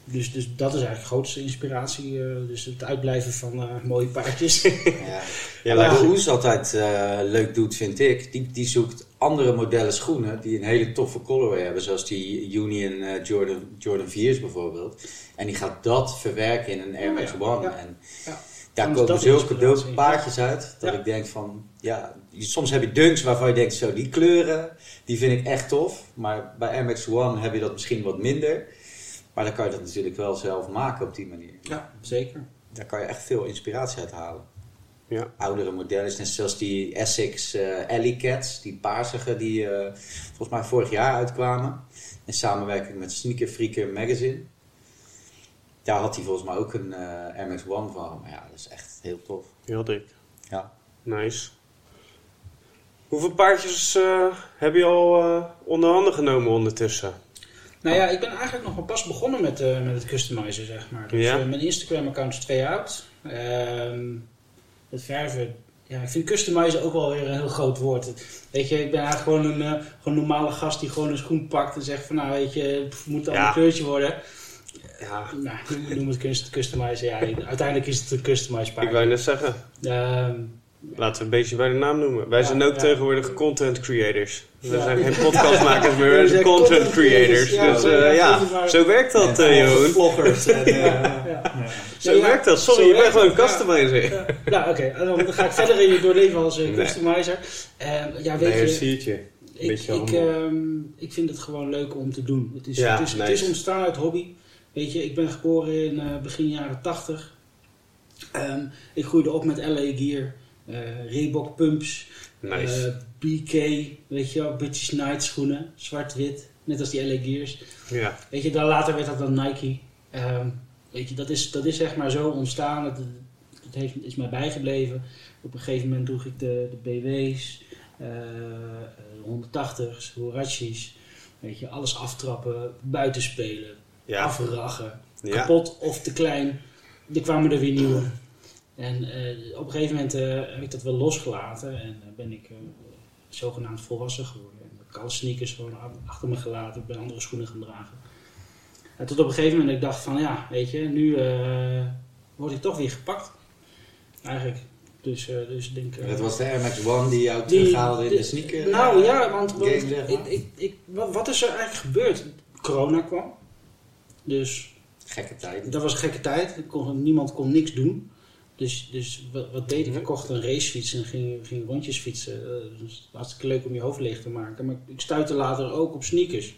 Dus, dus dat is eigenlijk de grootste inspiratie. eh, dus het uitblijven van eh, mooie paardjes. Ja. Ja, wat Hoes altijd eh, leuk doet, vind ik, die, die zoekt andere modellen schoenen die een hele toffe colorway hebben, zoals die Union eh, Jordan, Jordan 4's bijvoorbeeld. En die gaat dat verwerken in een Air Oh, Max ja. One. Ja. En Ja. daar Dan is komen zulke dope paardjes uit, dat Ja. ik denk van, ja, soms heb je dunks waarvan je denkt, zo, die kleuren, die vind ik echt tof. Maar bij Air Max One heb je dat misschien wat minder. Maar dan kan je dat natuurlijk wel zelf maken op die manier. ja, zeker. Daar kan je echt veel inspiratie uit halen Ja. oudere modellen. Net zoals die Essex eh Alley Cats, die paarsige die eh, volgens mij vorig jaar uitkwamen. In samenwerking met Sneaker Freaker Magazine. Daar had hij volgens mij ook een eh Air Max One van. Maar ja, dat is echt heel tof. Heel dik. Ja. Nice. Hoeveel paardjes eh, heb je al eh, onder handen genomen ondertussen? Nou ja, ik ben eigenlijk nog maar pas begonnen met, eh, met het customizen, zeg maar. Dus Ja. eh, mijn Instagram-account is twee jaar oud. Ehm, het verven, ja, ik vind customizen ook wel weer een heel groot woord. Weet je, ik ben eigenlijk gewoon een, eh, gewoon een normale gast die gewoon een schoen pakt en zegt van, nou weet je, het moet al Ja. een kleurtje worden. Ja, Nou, noem- het cust- customizen. Ja, uiteindelijk is het een customized paard. ik wou net zeggen. Ehm, Laten we een beetje bij de naam noemen. Wij Ja, zijn ook ja. tegenwoordig content creators. We Ja. zijn geen podcastmakers meer, we zijn content creators, dus zo eh, werkt ja, zo werkt dat, Jeroen. vloggers eh. Zo werkt dat. Sorry, je bent gewoon een customizer. Ja. Nou, oké. Dan ga ik verder in je doorleven als customizer. Ehm, ja, weet Nee, je, ik, ehm, ik vind het gewoon leuk om te doen. Het is, het is, het nice. is ontstaan uit hobby. Weet je, ik ben geboren in begin jaren 80. Ehm, ik groeide op met LA Gear, Reebok pumps, Nice. eh, BK, weet je wel, British Knight schoenen, zwart-wit, net als die LA Gears. Ja. Weet je, dan later werd dat dan Nike. Ehm, weet je, dat is, dat is zeg maar zo ontstaan. Het, het heeft, is mij bijgebleven. Op een gegeven moment droeg ik de, de BW's, eh, de 180's, Horachis. Weet je, alles aftrappen, buitenspelen, Ja. afrachen. Ja. Kapot of te klein. Er kwamen er weer nieuwe. En eh, op een gegeven moment eh, heb ik dat wel losgelaten. En eh, ben ik zogenaamd volwassen geworden. En heb ik alle sneakers gewoon achter me gelaten. Ik ben andere schoenen gaan dragen. En tot op een gegeven moment ik dacht van ja, weet je, nu word ik toch weer gepakt. Eigenlijk. Dus, dus ik denk... Dat was de Air Max One die jou terughaalde in de sneaker. Nou ja, want, ik, ik, ik, wat, is er eigenlijk gebeurd? Corona kwam. Dus Gekke tijd. dat was een gekke tijd. Kon, niemand kon niks doen. Dus, dus wat, wat deed ik? Ik kocht een racefiets en ging, ging rondjes fietsen. Eh, dus hartstikke leuk om je hoofd leeg te maken. Maar ik stuitte later ook op sneakers.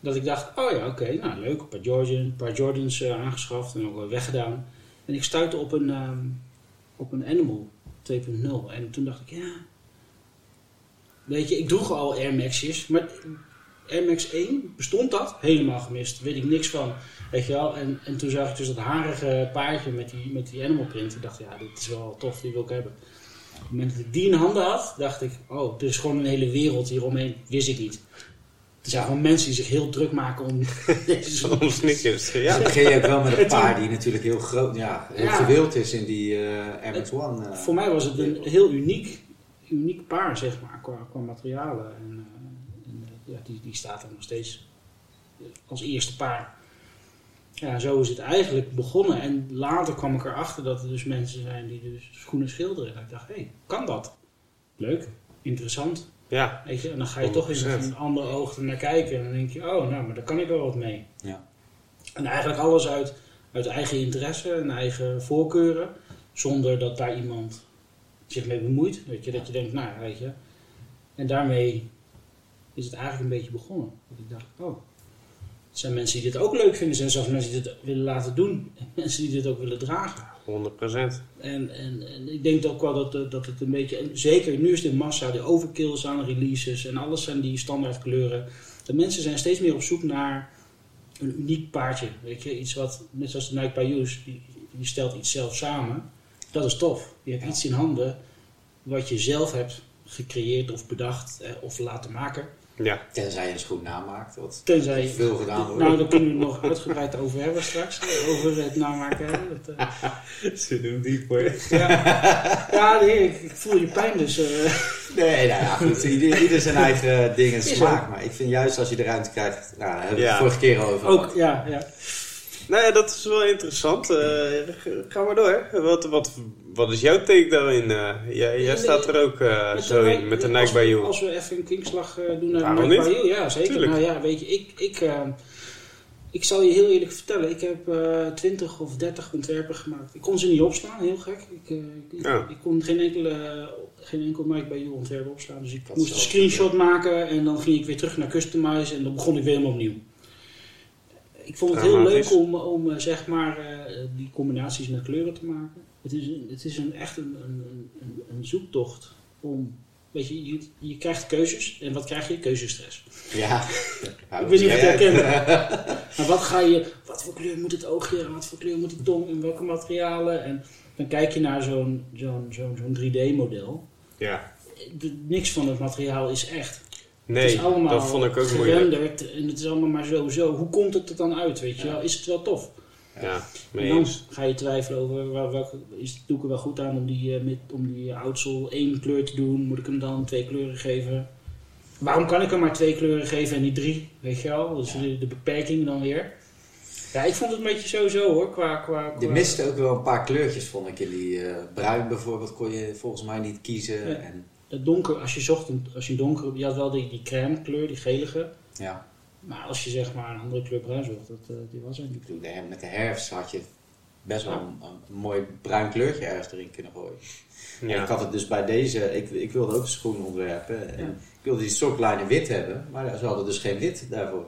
Dat ik dacht, oh ja, oké, nou leuk. Een paar, Jordan, een paar Jordans eh, aangeschaft en ook weggedaan. En ik stuitte op een, ehm, op een Animal 2.0. En toen dacht ik, ja... Weet je, ik droeg al Air Max'jes. Maar Air Max 1, bestond dat? Helemaal gemist. Weet ik niks van. Weet je wel? En, en toen zag ik dus dat harige paardje met die, met die animal print. Ik dacht, ja, dit is wel tof, die wil ik hebben. Op het moment dat ik die in handen had, dacht ik, oh, er is gewoon een hele wereld hieromheen. Wist ik niet. Er zijn gewoon mensen die zich heel druk maken om deze Om sneakers. Ja. Dan begin je ook wel met een paar die natuurlijk heel groot, ja, heel Ja. gewild is in die eh Air Max One. eh. Voor mij was het een heel uniek, uniek paar, zeg maar, qua, qua materialen. En, eh, en, eh, ja, die, die staat er nog steeds als eerste paar. Ja, zo is het eigenlijk begonnen. En later kwam ik erachter dat er dus mensen zijn die dus schoenen schilderen. En ik dacht, hé, hey, kan dat? Leuk, interessant. Ja. Weet je? En dan ga je toch eens met 100%. een ander oog er naar kijken. En dan denk je, oh, nou, maar daar kan ik wel wat mee. Ja. En eigenlijk alles uit, uit eigen interesse en eigen voorkeuren. Zonder dat daar iemand zich mee bemoeit. Weet je, dat je denkt, nou, weet je. En daarmee is het eigenlijk een beetje begonnen. Dat ik dacht, oh, zijn mensen die dit ook leuk vinden. Er zijn zelfs mensen die dit willen laten doen. En mensen die dit ook willen dragen. 100%. En, en, en ik denk ook wel dat, eh, dat het een beetje, en zeker nu is de massa, de overkills aan releases en alles zijn die standaard kleuren. De mensen zijn steeds meer op zoek naar een uniek paardje. Weet je, iets wat, net zoals de Nike Bayous, die, die stelt iets zelf samen. Dat is tof. Je hebt iets in handen wat je zelf hebt gecreëerd of bedacht eh, of laten maken. Ja. Tenzij je een schoen namaakt, wat Tenzij veel gedaan wordt. Nou, daar kunnen we het nog uitgebreid over hebben straks. eh, Over het namaken. Dat, eh, Ze doen diep hoor. ja, ja nee, ik, ik voel je pijn dus. eh. Nee, nou ja, goed. Ieder, ieder zijn eigen dingen smaak. Maar ik vind juist als je de ruimte krijgt, nou, daar hebben we het vorige keer over Ook, ja, ja. Nou ja, dat is wel interessant. G- ga maar door. Wat, wat, wat is jouw take daarin? Eh, jij, jij staat er ook eh, zo de in met de Nike Bayou. Als we even een kinkslag doen naar Nike? Bayou, ja zeker. Tuurlijk. Nou ja, weet je, ik, ik, ik zal je heel eerlijk vertellen. Ik heb 20 of 30 ontwerpen gemaakt. Ik kon ze niet opslaan, heel gek. Ik, ik, Ja. ik kon geen, enkele, geen enkel Nike Bayou ontwerp opslaan. Dus ik Dat moest een screenshot maken en dan ging ik weer terug naar Customize en dan begon ik weer helemaal opnieuw. Ik vond het heel leuk om, om eh, zeg maar eh, die combinaties met kleuren te maken. Het is, een, het is een, echt een, een, een, zoektocht om. Weet je, je, je krijgt keuzes en wat krijg je? Keuzestress. Ja. Ik weet niet of je het. Maar wat ga je, wat voor kleur moet het oogje en wat voor kleur moet die tong en welke materialen? En dan kijk je naar zo'n zo'n zo'n zo'n 3D-model. Ja. Niks van het materiaal is echt. Het Nee, is allemaal dat vond ik ook moeilijk. gerenderd en het is allemaal maar zo zo. Hoe komt het er dan uit, weet je wel? Is het wel tof? Ja, En dan ga je twijfelen over wel- welke, is, doe ik er wel goed aan om die, eh, met, om die oudsel één kleur te doen? Moet ik hem dan twee kleuren geven? Waarom kan ik hem maar twee kleuren geven en niet drie? Weet je wel? Dus de, de beperking dan weer. Ja, ik vond het een beetje sowieso hoor, qua... qua, Je qua- miste ook wel een paar kleurtjes, vond ik. In die eh, bruin bijvoorbeeld kon je volgens mij niet kiezen. Ja. En, Het donker, als je zocht, een- als je donker, je had wel die, die crème kleur, die gelige. ja. Maar als je zeg maar een andere kleur bruin zocht, dat, eh, die was er niet. Ik bedoel, met de herfst had je best wel een, een mooi bruin kleurtje ergens erin kunnen gooien. En ik Ja. had het dus bij deze, ik, ik wilde ook een schoen ontwerpen. En Ja. ik wilde die soklijnen wit hebben, maar ze hadden dus geen wit daarvoor.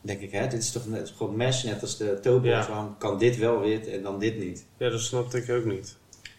Denk ik, hè, dit is toch net, gewoon mesh, net als de toebox. Ja. Waarom kan dit wel wit en dan dit niet? ja, dat snapte ik ook niet.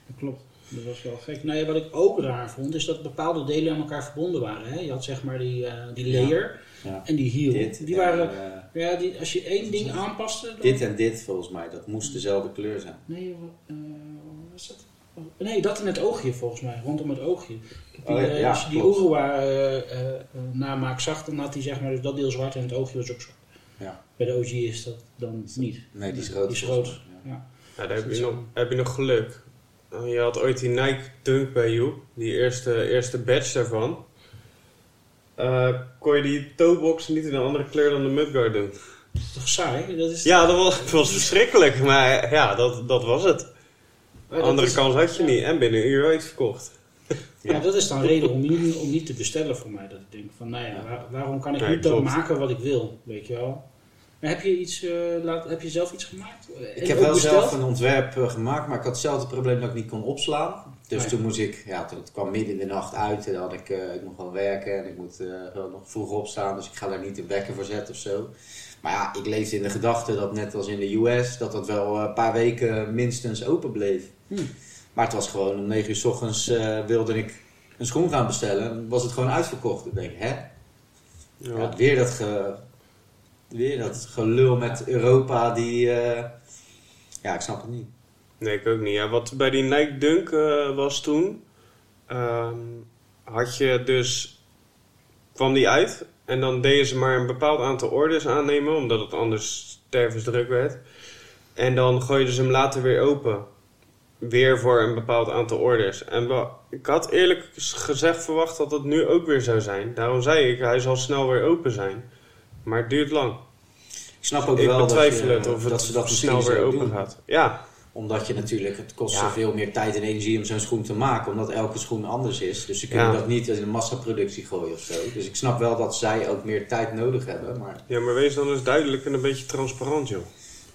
Dat klopt. Dat was wel gek. Nou ja, wat ik ook raar vond, is dat bepaalde delen aan elkaar verbonden waren. Hè? Je had zeg maar die, eh, die layer Ja. en die heel. Dit, die en, waren, eh, ja, die, als je één ding aanpaste... Dan... dit en dit volgens mij, dat moest dezelfde kleur zijn. Nee, wat eh, wat was dat? Oh, Nee, dat in het oogje volgens mij, rondom het oogje. Die, Oh, ja, ja, als je die eh, eh, eh, namaak zag, dan had hij zeg maar dus dat deel zwart en het oogje was ook zwart. Ja. Bij de OG is dat dan niet. Nee, die is rood. Die is rood. ja. Ja. Ja, daar heb je, nog, heb je nog geluk. Uh, Je had ooit die Nike Dunk bij you, die eerste, eerste batch daarvan. Eh, kon je die toebox niet in een andere kleur dan de mudguard doen? Dat is toch saai? Dat is, Ja, dat was, dat was verschrikkelijk, maar ja, dat, dat was het. Maar Andere is- kans had je ja. niet en binnen een uur werd het verkocht. Ja, dat is dan reden om niet, om niet te bestellen voor mij. Dat ik denk van, nou ja, waar- waarom kan ik Nee, niet dat maken wat ik wil? Weet je wel? Maar heb je, iets, eh, laat, heb je zelf iets gemaakt? Ik En heb wel besteld? zelf een ontwerp eh, gemaakt, maar ik had hetzelfde probleem dat ik niet kon opslaan. Dus toen moest ik, ja, toen, het kwam midden in de nacht uit en dan had ik, eh, ik mocht wel werken en ik moet eh, wel nog vroeg opstaan, dus ik ga daar niet een wekker voor zetten of zo. Maar ja, ik leefde in de gedachte dat net als in de US, dat dat wel eh, een paar weken minstens open bleef. Hmm. Maar het was gewoon om 9 uur s ochtends eh, wilde ik een schoen gaan bestellen en was het gewoon uitverkocht. Dan denk ik, hè? Ja, Ja, weer, dat ge, weer dat gelul met Europa die... eh, ja, ik snap het niet. Nee, ik ook niet. Ja, wat bij die Nike Dunk eh, was toen, ehm, had je dus, kwam die uit en dan deden ze maar een bepaald aantal orders aannemen, omdat het anders stervensdruk werd. En dan gooiden ze hem later weer open. Weer voor een bepaald aantal orders. En ik had eerlijk gezegd verwacht dat het nu ook weer zou zijn. Daarom zei ik, hij zal snel weer open zijn. Maar het duurt lang. Ik snap ook ik wel betwijfel dat, je, of het dat ze dat snel misschien weer zo open doen. gaat. Ja, Omdat je natuurlijk, het kost Ja. zoveel meer tijd en energie om zo'n schoen te maken. Omdat elke schoen anders is. Dus ze kunnen Ja. dat niet in een massaproductie gooien of zo. Dus ik snap wel dat zij ook meer tijd nodig hebben. Maar Ja, maar wees dan eens duidelijk en een beetje transparant, joh.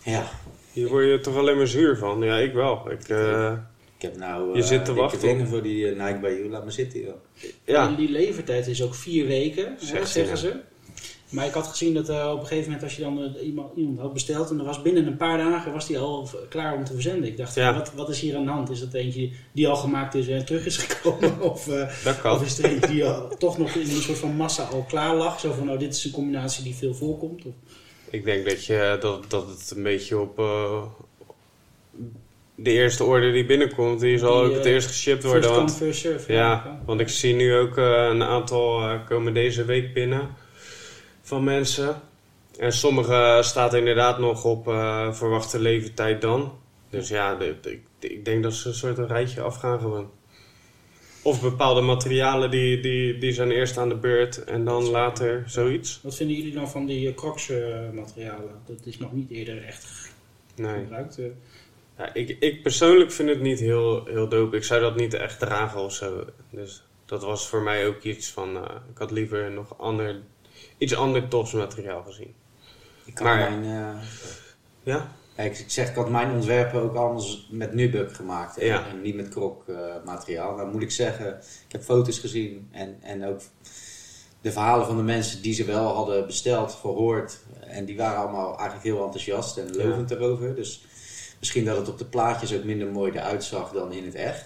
ja, Hier word je toch alleen maar zuur van? Ja, ik wel. Ik, eh, ik heb nou Je eh, zit te wachten voor die eh, Nike bij you. Laat me zitten joh. ja, Die, die levertijd is ook vier weken, hè, zeggen ze. Maar ik had gezien dat eh, op een gegeven moment als je dan eh, iemand, iemand had besteld en er was binnen een paar dagen was die al v- klaar om te verzenden. Ik dacht, Ja. wat, wat is hier aan de hand? Is dat eentje die al gemaakt is en terug is gekomen? of, eh, dat kan. of is er eentje die al, toch nog in een soort van massa al klaar lag? Zo van, nou dit is een combinatie die veel voorkomt. Of, Ik denk dat, je, dat, dat het een beetje op eh, de eerste order die binnenkomt, die zal Die, ook het eh, eerst geshipped first worden. come, Want, first serve. ja, want ik zie nu ook eh, een aantal eh, komen deze week binnen van mensen. En sommige staat inderdaad nog op eh, verwachte leeftijd dan. Dus ja, de- de- ik, ik denk dat ze een soort een rijtje afgaan gewoon. Of bepaalde materialen die, die, die zijn eerst aan de beurt en dan later zoiets. Wat vinden jullie dan van die eh, Crocs eh, materialen? Dat is nog niet eerder echt Nee. gebruikt. Ja, ik, ik persoonlijk vind het niet heel, heel dope. Ik zou dat niet echt dragen of zo. Dus dat was voor mij ook iets van... ik had liever nog ander, iets ander tofs materiaal gezien. Ik had Maar- mijn... eh, Ja? Ik, ik zeg, ik had mijn ontwerpen ook allemaal met Nubuck gemaakt en, Ja. en niet met krok eh, materiaal. Nou moet ik zeggen, ik heb foto's gezien en, en ook de verhalen van de mensen die ze wel hadden besteld, gehoord. En die waren allemaal eigenlijk heel enthousiast en lovend erover. Dus misschien dat het op de plaatjes ook minder mooi eruit zag dan in het echt.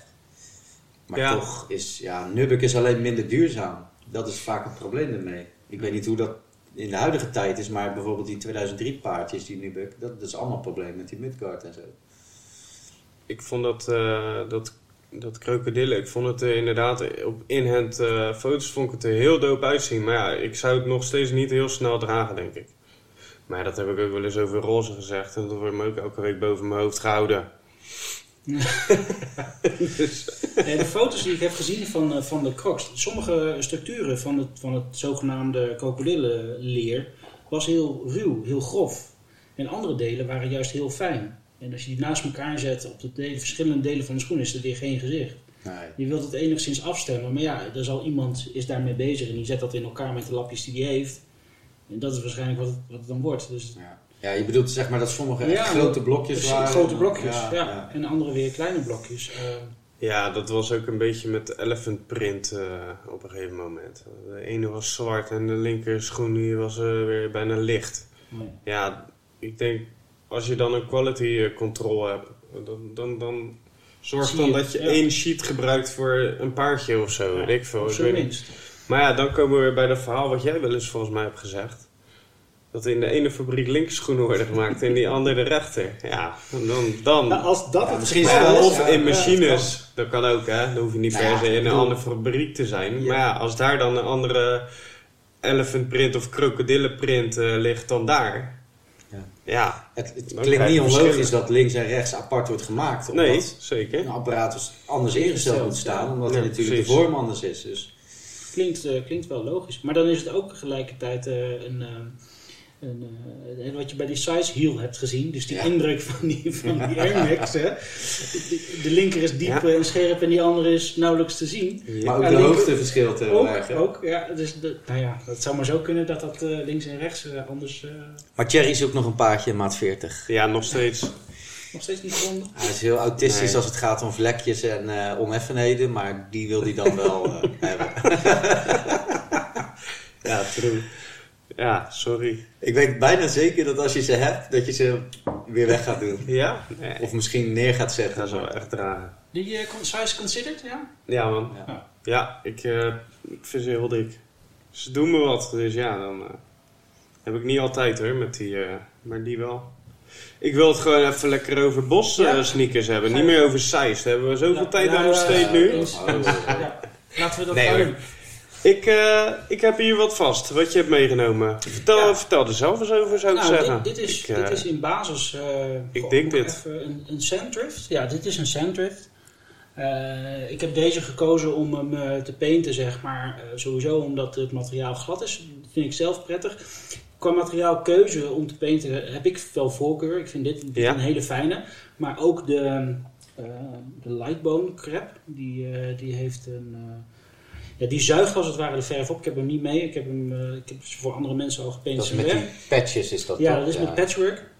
Maar Ja. toch is, ja, Nubuck is alleen minder duurzaam. Dat is vaak het probleem ermee. Ik weet niet hoe dat in de huidige tijd is, maar bijvoorbeeld die 2003 paardjes, die Nubuck, dat, dat is allemaal een probleem met die midguard en zo. Ik vond dat, eh, dat, dat krokodillen... Ik vond het eh, inderdaad... Op inhand eh foto's vond ik het er heel dope uitzien. Maar ja, ik zou het nog steeds niet heel snel dragen, denk ik. Maar dat heb ik ook wel eens over roze gezegd. En dat wordt me ook elke week boven mijn hoofd gehouden. dus, de foto's die ik heb gezien van, eh, van de crocs, sommige structuren van het, van het zogenaamde krokodillenleer was heel ruw, heel grof. En andere delen waren juist heel fijn. En als je die naast elkaar zet op de delen- verschillende delen van de schoen, is er weer geen gezicht. Nee. Je wilt het enigszins afstemmen, maar ja, er zal iemand is daarmee bezig en die zet dat in elkaar met de lapjes die hij heeft. En dat is waarschijnlijk wat het, wat het dan wordt. Dus Ja. Ja, je bedoelt zeg maar dat sommige Ja, grote blokjes dus waren. grote blokjes, Ja, ja, ja. En andere weer kleine blokjes. Eh, Ja, dat was ook een beetje met elephant print eh, op een gegeven moment. De ene was zwart en de linker schoen die was eh, weer bijna licht. nee. Ja, ik denk als je dan een quality control hebt, dan, dan, dan zorg dan dat je ja. één sheet gebruikt voor een paardje of zo. weet ik veel. Niet. minst. Maar ja, dan komen we weer bij dat verhaal wat jij wel eens volgens mij hebt gezegd. Dat in de ene fabriek linker schoenen worden gemaakt en in die andere de rechter. Ja, dan... dan Nou, als dat het misschien wel, is, of ja, in ja, machines, dat kan ook hè. Dan hoef je niet Nou per se in een andere fabriek te zijn. Maar ja, als daar dan een andere elephant print of krokodillenprint eh ligt dan daar. Ja. Ja, Het, het klinkt niet onlogisch dat links en rechts apart wordt gemaakt. Omdat nee, zeker. een apparaat dus anders ingesteld moet staan. Omdat Ja, er natuurlijk precies. de vorm anders is. Dus. Klinkt, eh, klinkt wel logisch. Maar dan is het ook tegelijkertijd eh, een, eh, een, eh, wat je bij die size heel hebt gezien. Dus die Ja. indruk van die, van die Air Max. Hè. De, de linker is diep Ja. en scherp en die andere is nauwelijks te zien. Maar ook de linker- hoogte verschilt heel Ook, erg. hè? ook ja. Dus de, nou ja, het zou maar zo kunnen dat dat eh, links en rechts eh, anders eh, Maar Thierry zoekt nog een paardje maat 40. Ja, nog steeds. nog steeds niet gevonden. Hij is heel autistisch Nee. als het gaat om vlekjes en eh, oneffenheden. Maar die wil hij dan wel eh, hebben. Ja, true. Ja, sorry. Ik weet bijna zeker dat als je ze hebt, dat je ze weer weg gaat doen. Ja? Nee, Of misschien neer gaat zetten. ga ze wel echt dragen. Die con- size considered, ja? Ja, man. Ja. Ja, ik, eh, ik vind ze heel dik. Ze doen me wat, dus ja, dan eh, heb ik niet altijd hoor, met die, eh, maar die wel. Ik wil het gewoon even lekker over bos eh, Ja. sneakers hebben, niet meer over size. Daar hebben we zoveel Ja, tijd ja, aan besteed nu. Oh. Laten we dat Nee, doen. Ik, eh, ik heb hier wat vast, wat je hebt meegenomen. Vertel, Ja. vertel er zelf eens over, zou ik Nou, zeggen. dit, dit, is, Ik, eh, dit is in basis. eh, ik denk dit. Even een, een Sandrift. Ja, dit is een Sandrift. Eh, ik heb deze gekozen om hem te painten, zeg maar. sowieso omdat het materiaal glad is. Dat vind ik zelf prettig. Qua materiaalkeuze om te painten heb ik wel voorkeur. Ik vind dit, dit Ja. een hele fijne. Maar ook de, de Lightbone crep, die, die heeft een... ja, die zuigt als het ware de verf op. Ik heb hem niet mee. Ik heb hem eh, ik heb ze voor andere mensen al gepaint. Dat is met weg. die patches is dat Ja, toch? dat is met patchwork.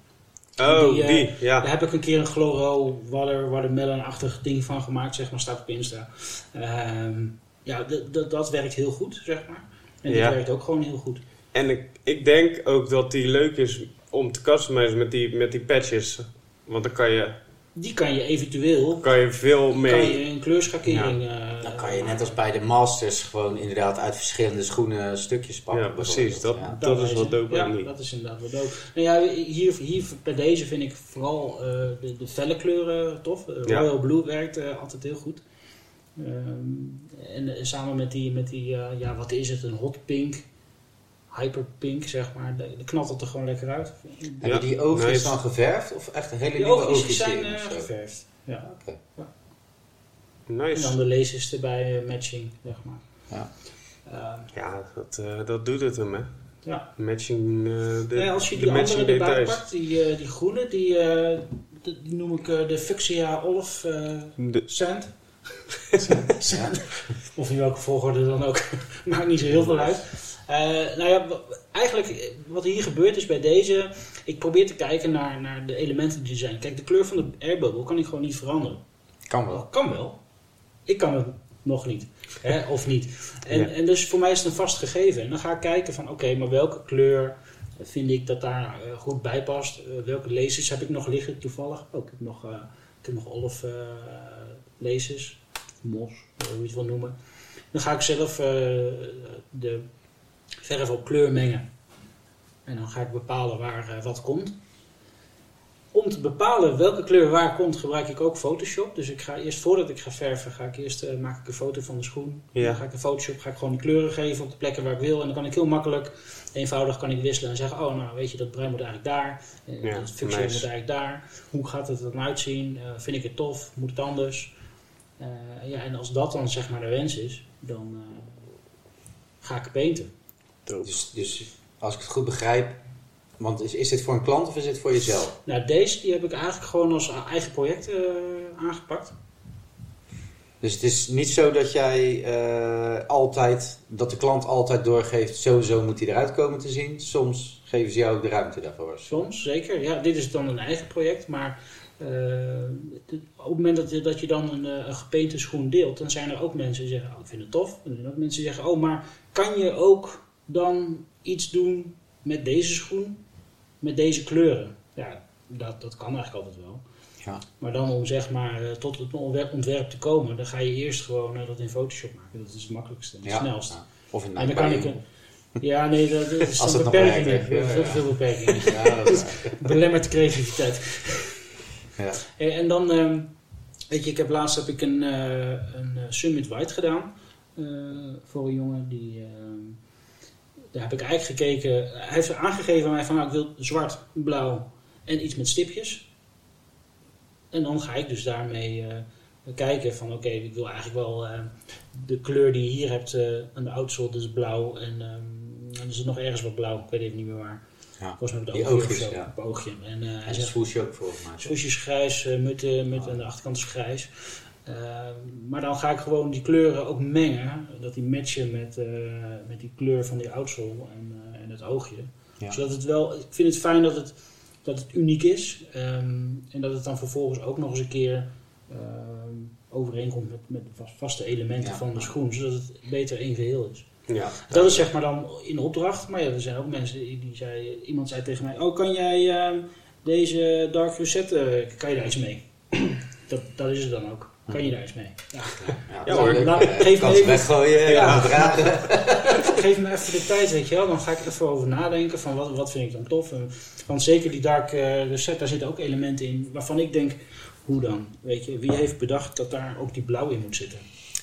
oh, die, die, eh, ja. Daar heb ik een keer een chloro water, watermelon-achtig ding van gemaakt, zeg maar, staat op Insta. Ehm, ja, dat werkt heel goed, zeg maar. En Ja. werkt ook gewoon heel goed. En ik, ik denk ook dat die leuk is om te customizen met die, met die patches. Want dan kan je, Die kan je eventueel kan je veel mee. kan je een kleurschakering... eh, Dan kan je net als bij de Masters gewoon inderdaad uit verschillende schoenen stukjes pakken. Ja, precies. Dat, bijvoorbeeld. dat is is wat het. dope Ja, dat is inderdaad wat dope. Nou ja, hier, hier bij deze vind ik vooral eh, de, de felle kleuren tof. Eh, Ja. Royal Blue werkt eh, altijd heel goed. Ehm, en samen met die, met die ja, wat is het, een hot pink, hyper pink, zeg maar. De, de knalt het er gewoon lekker uit. Hebben Ja, die oogjes dan geverfd of echt een hele nieuwe oogjes oogjes? die zijn eh, geverfd. Ja. Oké. En Nice. dan de lasers erbij eh, matching, zeg maar. Ja. Ehm, Ja, dat, eh, dat doet het hem, hè. ja. Matching, eh, de, Ja, als je de die matching andere erbij details. pakt, die, eh, die groene, die, eh, die, die noem ik eh, de Fuchsia Olive eh, De- Sand. Sand. Of in welke volgorde dan ook. Maakt niet zo heel veel uit. Eh, nou ja, eigenlijk eh, wat hier gebeurt is bij deze... Ik probeer te kijken naar, naar de elementen die er zijn. Kijk, de kleur van de airbubble kan ik gewoon niet veranderen. Kan wel. Kan wel. Ik kan het nog niet. Hè, of niet. En, Ja. en dus voor mij is het een vast gegeven. En dan ga ik kijken van oké, maar welke kleur vind ik dat daar eh, goed bij past. Welke lasers heb ik nog liggen toevallig? Oh, ik heb nog, ik heb nog eh lasers. Mos, hoe je het wil noemen. Dan ga ik zelf de verf op kleur mengen. En dan ga ik bepalen waar eh, wat komt. Om te bepalen welke kleur waar komt, gebruik ik ook Photoshop. Dus ik ga eerst, voordat ik ga verven, ga ik eerst, eh, maak ik een foto van de schoen. Ja. Dan ga ik in Photoshop ga ik gewoon die kleuren geven op de plekken waar ik wil. En dan kan ik heel makkelijk, eenvoudig kan ik wisselen en zeggen, oh nou weet je, dat bruin moet eigenlijk daar. Eh, Ja, dat nice. moet eigenlijk daar. Hoe gaat het er dan uitzien? Vind ik het tof? Moet het anders? Ja, en als dat dan zeg maar de wens is, dan ga ik painten. Dope. Dus, dus als ik het goed begrijp, Want is, is dit voor een klant of is dit voor jezelf? Nou, deze die heb ik eigenlijk gewoon als eigen project eh, aangepakt. Dus het is niet zo dat jij eh, altijd, dat de klant altijd doorgeeft, sowieso moet hij eruit komen te zien. Soms geven ze jou de ruimte daarvoor. Soms, zeker. Ja, dit is dan een eigen project, maar eh, op het moment dat je, dat je dan een, een gepainte schoen deelt, dan zijn er ook mensen die zeggen, oh, ik vind het tof. En er zijn ook mensen die zeggen, oh, maar kan je ook dan iets doen met deze schoen, met deze kleuren? Ja, dat, dat kan eigenlijk altijd wel. Ja. Maar dan om zeg maar eh, tot het ontwerp, te komen, dan ga je eerst gewoon eh, dat in Photoshop maken. Dat is het makkelijkste en het Ja. snelst. Ja. Of in En dan kan ik een... Ja, nee, dat, dat is een beperking. werkt, Veel beperkingen. Belemmert creativiteit. ja. En, en dan, ehm, weet je, ik heb laatst heb ik een, eh, een Summit White gedaan. voor een jongen die... daar heb ik eigenlijk gekeken... Hij heeft aangegeven aan mij van, nou, ik wil zwart, blauw en iets met stipjes. En dan ga ik dus daarmee eh, kijken van, oké, ik wil eigenlijk wel eh, de kleur die je hier hebt aan de outsole, is blauw. En ehm, dan is er nog ergens wat blauw, ik weet even niet meer waar. Ja. Volgens mij oogje of oogjes, zo, ja. op oogje. En eh, hij zegt, ook volgens mij. Swoesjes grijs, eh, mutten, mut aan de achterkant is grijs. Eh, maar dan ga ik gewoon die kleuren ook mengen. Dat die matchen met, eh, met die kleur van die outsole en, eh, en het oogje. Ja. Zodat het wel, ik vind het fijn dat het, dat het uniek is. ehm, en dat het dan vervolgens ook nog eens een keer ehm, overeenkomt met, met vaste elementen Ja. van de schoen. Zodat het beter één geheel is. Ja. Dat is zeg maar dan in opdracht. Maar ja, er zijn ook mensen die, die zei, iemand zei tegen mij, oh kan jij ehm, deze Dark Rosette, kan je daar iets mee? dat, dat is het dan ook. Kan je daar iets mee? Ja. Ja, Ja, hoor. leuk. Nou, geef, me even, weggooien, Ja. ja. dragen. geef me even de tijd, weet je wel. Dan ga ik even over nadenken van wat, wat vind ik dan tof. En- Want zeker die Dark eh, Rosette, daar zitten ook elementen in waarvan ik denk, hoe dan? Weet je, wie heeft bedacht dat daar ook die blauw in moet zitten?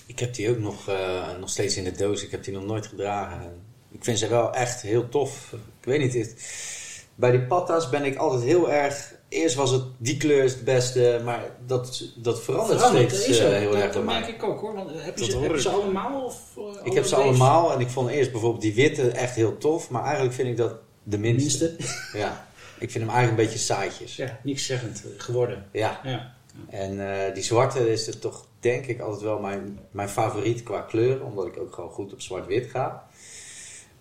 Ik heb die ook nog, eh, nog steeds in de doos. Ik heb die nog nooit gedragen. En Ik vind ze wel echt heel tof. Ik weet niet, het- bij die patas ben ik altijd heel erg... Eerst was het die kleur is het beste, maar dat, dat verandert steeds dat is eh, ook. heel Dat- erg Dat merk ik ook hoor. Want heb je, ze, hoor heb je ik. ze allemaal? Of, eh, Ik heb ze deze? allemaal en ik vond eerst bijvoorbeeld die witte echt heel tof, maar eigenlijk vind ik dat de minste. Minste. Ja, ik vind hem eigenlijk een beetje saaitjes. Ja, niks zeggend eh, geworden. Ja, Ja. en eh, die zwarte is er toch denk ik altijd wel mijn, mijn favoriet qua kleur, omdat ik ook gewoon goed op zwart-wit ga.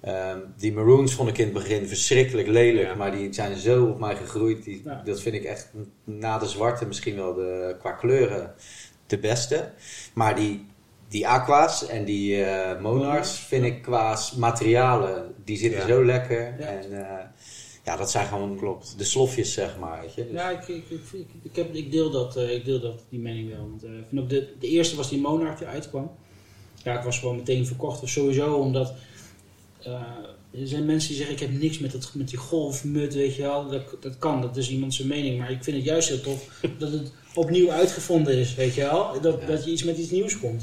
Ehm, die maroons vond ik in het begin verschrikkelijk lelijk, Ja. maar die zijn zo op mij gegroeid. Die, Ja. Dat vind ik echt na de zwarte misschien wel de, qua kleuren de beste. Maar die, die aqua's en die eh, monarchs vind ik qua materialen, die zitten Ja. zo lekker. Ja. En eh, ja, dat zijn gewoon Klopt. de slofjes, zeg maar. Weet je? Dus- Ja, ik, ik, ik, ik, ik heb, ik, deel dat, eh, ik deel dat, die mening wel. Want, vind ook de, de eerste was die Monarch die uitkwam. Ja, ik was gewoon meteen verkocht. Sowieso omdat... eh, er zijn mensen die zeggen, ik heb niks met, dat, met die golfmut, weet je wel. Dat, dat kan, dat is iemand zijn mening. Maar ik vind het juist heel tof dat het opnieuw uitgevonden is, weet je wel. Dat, Ja. dat je iets met iets nieuws komt.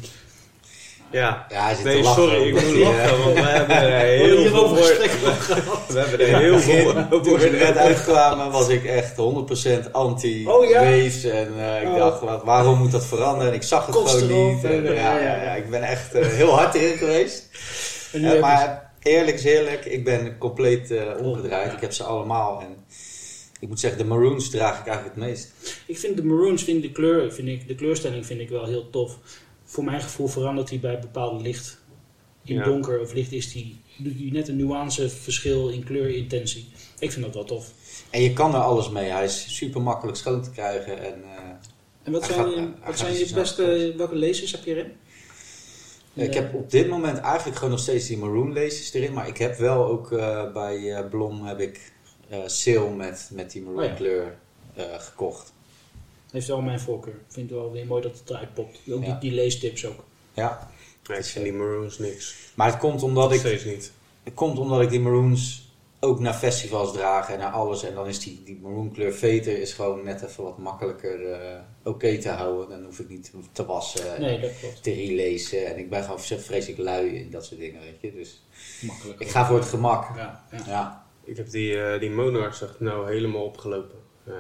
Ja. Ja, hij zit Nee, te lachen. sorry, ik moet hij, eh, lachen, want we hebben er heel veel woorden. over gehad. We hebben er heel veel Toen we er net uitkwamen was ik echt 100% anti-waves. Oh, ja? En eh, ik Oh. dacht, wat- waarom moet dat veranderen? En ik zag het Kost gewoon erop niet. en, ja, ja, ja, ik ben echt heel hard erin geweest. En nu heb je- maar eerlijk is eerlijk, ik ben compleet eh, omgedraaid. Ja. Ik heb ze allemaal. En ik moet zeggen, de maroons draag ik eigenlijk het meest. Ik vind de maroons, vind de, kleur, vind ik, de kleurstelling vind ik wel heel tof. Voor mijn gevoel verandert hij bij bepaald licht. In Ja. donker of licht is die, doet hij net een nuance verschil in kleurintentie. Ik vind dat wel tof. En je kan er alles mee. Hij is super makkelijk schoon te krijgen. En, eh, En wat zijn, gaat- je- wat zijn je beste, welke lasers heb je erin? Ik heb op dit moment eigenlijk gewoon nog steeds die maroon laces erin. Maar ik heb wel ook eh, bij eh, Blom heb ik eh sale met, met die maroon Oh ja. kleur eh, gekocht. Heeft wel mijn voorkeur. Ik vind het wel weer mooi dat het eruit popt. Ook Ja. die, die leestips ook. Ja, Nee, ik vind die maroons niks. maar het komt omdat Nog ik, steeds niet. het komt omdat ik die maroons ook naar festivals draag en naar alles. En dan is die, die maroon kleur veter is gewoon net even wat makkelijker eh, oké te houden. Dan hoef ik niet te wassen en Nee, dat klopt. te releasen. En ik ben gewoon vreselijk lui in dat soort dingen, weet je. Dus Makkelijk. ik ga voor het gemak. Ja, ja. Ja, Ik heb die, eh die Monarchs echt nou helemaal opgelopen. Eh,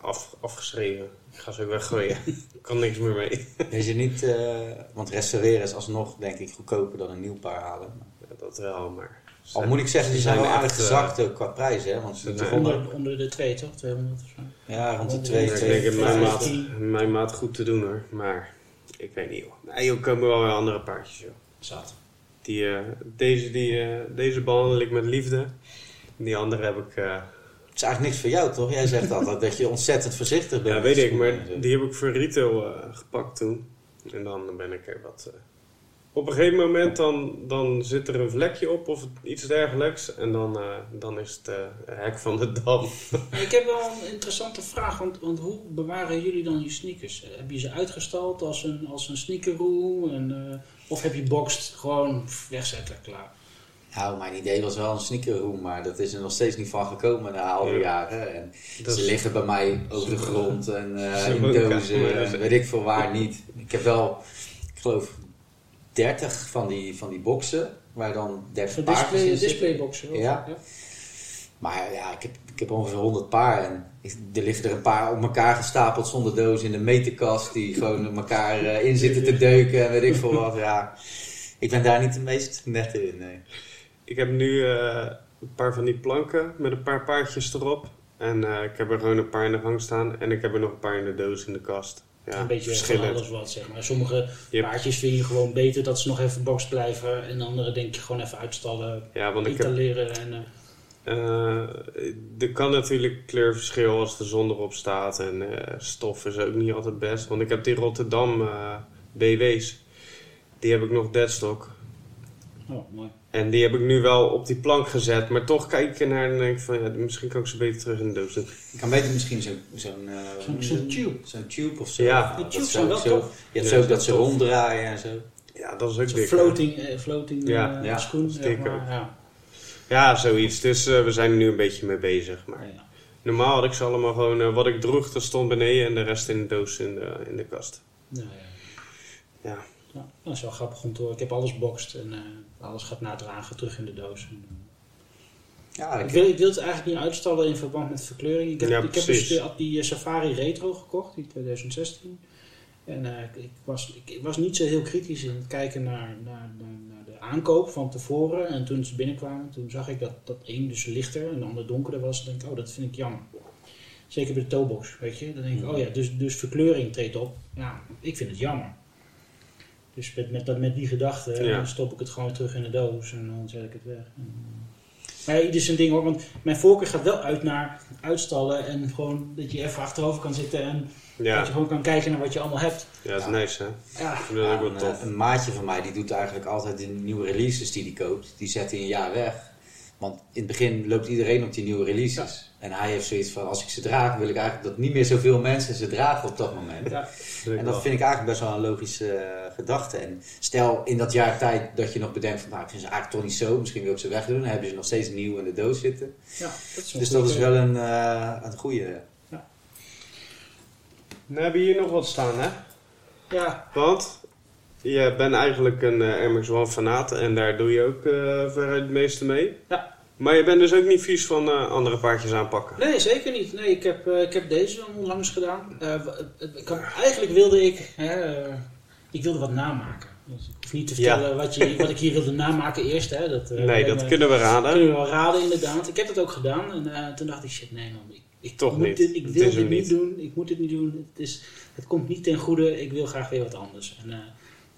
af, afgeschreven. Ik ga ze ook weggooien. Ik kan niks meer mee. Is je niet, eh, want restaureren is alsnog denk ik goedkoper dan een nieuw paar halen. Ja, dat wel, maar Al moet ik zeggen, die zijn wel eh, gezakt ook qua prijs, hè? Want ze begonnen- Onder, onder de 2 toch? 200 of zo. ja, rond de onder- 2, Ja, ik twee- denk twee- mijn maat, mijn maat goed te doen hoor. Maar ik weet niet joh. Nee, joh, komen wel weer andere paardjes joh. Zat. Die, eh, deze, die, eh, deze behandel ik met liefde. Die andere heb ik... Het is eigenlijk niks voor jou, toch? Jij zegt altijd dat je ontzettend voorzichtig bent. ja, weet ik, maar zo. die heb ik voor retail eh, gepakt toen. En dan ben ik er wat... op een gegeven moment dan, dan zit er een vlekje op of iets dergelijks. En dan, eh, dan is het eh, hek van de dam. Ik heb wel een interessante vraag, want, want hoe bewaren jullie dan je sneakers? Eh, Heb je ze uitgestald als een, als een sneakerroom? En, eh, of heb je boxed gewoon wegzetten, klaar? Nou, mijn idee was wel een sneakerroom, maar dat is er nog steeds niet van gekomen na al die Ja. jaren. En Dat ze is- liggen bij mij over de grond en eh, in dozen en weet ik veel waar niet. Ik heb wel, ik geloof, 30 van die, van die boxen, waar dan 30 Voor paardjes display, displayboxen? Ja. Maar ja, ik heb, ik heb ongeveer 100 paar en ik- er liggen er een paar op elkaar gestapeld zonder doos in de meterkast die gewoon op elkaar eh, in zitten te deuken en weet ik veel wat. Ja, ik ben daar niet de meest nette in, nee. Ik heb nu eh, een paar van die planken met een paar paardjes erop. En eh, ik heb er gewoon een paar in de gang staan. En ik heb er nog een paar in de doos in de kast. Ja, een beetje van alles wat, zeg maar. Sommige Yep. paardjes vind je gewoon beter dat ze nog even boxed blijven. En andere denk je gewoon even uitstallen, Ja, want heb... italeren. En, eh, eh, er kan natuurlijk kleurverschil als de zon erop staat. En eh, stof is ook niet altijd best. Want ik heb die Rotterdam BW's. Die heb ik nog deadstock. Oh, mooi. En die heb ik nu wel op die plank gezet. Maar toch kijk ik ernaar en denk ik van... Ja, misschien kan ik ze beter terug in de doos doen. Ik kan beter misschien zo'n zo'n eh, Zo'n- zo'n tube. Zo'n tube of zo. Ja. Die dat tubes zou zijn ik wel zo- tof. Je hebt Ja, zo dat ze ronddraaien en zo. Ja, dat is ook Zo'n dik. floating, eh, floating Ja. eh, Ja, schoen. dat is zeg dik maar. ook. Ja. Ja, zoiets. Dus eh, we zijn er nu een beetje mee bezig. Maar Ja. normaal had ik ze allemaal gewoon... eh, wat ik droeg, dat stond beneden. En de rest in de doos in de, in de kast. Ja, ja. Ja. Dat is wel grappig om te horen. Ik heb alles boxed en eh, alles gaat nadragen terug in de doos. En, eh, Ja, ik, ik, wil, ik wil het eigenlijk niet uitstallen in verband met verkleuring. Ik heb, Ja, ik heb dus die, die eh, Safari Retro gekocht, die 2016. En eh, ik, ik was, ik, ik was niet zo heel kritisch in het kijken naar, naar, naar, naar de aankoop van tevoren. En toen ze binnenkwamen, toen zag ik dat dat één dus lichter en de ander donkerder was. Dan denk ik, oh, dat vind ik jammer. Zeker bij de toebox, weet je. Dan denk ik, oh ja, dus, dus verkleuring treedt op. Ja, ik vind het jammer. Dus met, met, dat, met die gedachte Ja. dan stop ik het gewoon terug in de doos en dan zet ik het weg. Eh, maar ja, ieder zijn ding hoor, want mijn voorkeur gaat wel uit naar uitstallen en gewoon dat je even achterover kan zitten en dat je gewoon kan kijken naar wat je allemaal hebt. ja dat is Ja. nice hè. Ja, Ik vind dat ook Ja, wel een, tof. een maatje van mij die doet eigenlijk altijd de nieuwe releases die hij koopt. Die zet hij een jaar weg. Want in het begin loopt iedereen op die nieuwe releases. En hij heeft zoiets van, als ik ze draag, wil ik eigenlijk dat niet meer zoveel mensen ze dragen op dat moment. ja. En dat vind ik eigenlijk best wel een logische eh, gedachte. En stel in dat jaar tijd dat je nog bedenkt van, nou ik vind ze eigenlijk toch niet zo. Misschien wil ik ze wegdoen. Dan hebben ze nog steeds nieuw in de doos zitten. ja dat is een Dus dat is wel een, eh een goede. Dan hebben we hier nog wat staan hè. Ja, Want je bent eigenlijk een Max One fanaat en daar doe je ook eh veruit het meeste mee. Ja. Maar je bent dus ook niet vies van eh, andere paardjes aanpakken. nee zeker niet. Nee, ik heb, ik heb deze onlangs gedaan. Ik had- eigenlijk wilde ik, hè, ik wilde wat namaken. Dus ik hoef niet te Ja. vertellen wat, je, wat ik hier wilde namaken eerst. Hè. Dat, nee, dat kunnen we raden. kunnen we wel raden inderdaad. Ik heb dat ook gedaan en toen dacht ik, shit nee man, ik, ik Toch moet niet. Dit, ik wil dit niet. doen, ik moet dit niet doen. Het, is, het komt niet ten goede, ik wil graag weer wat anders. En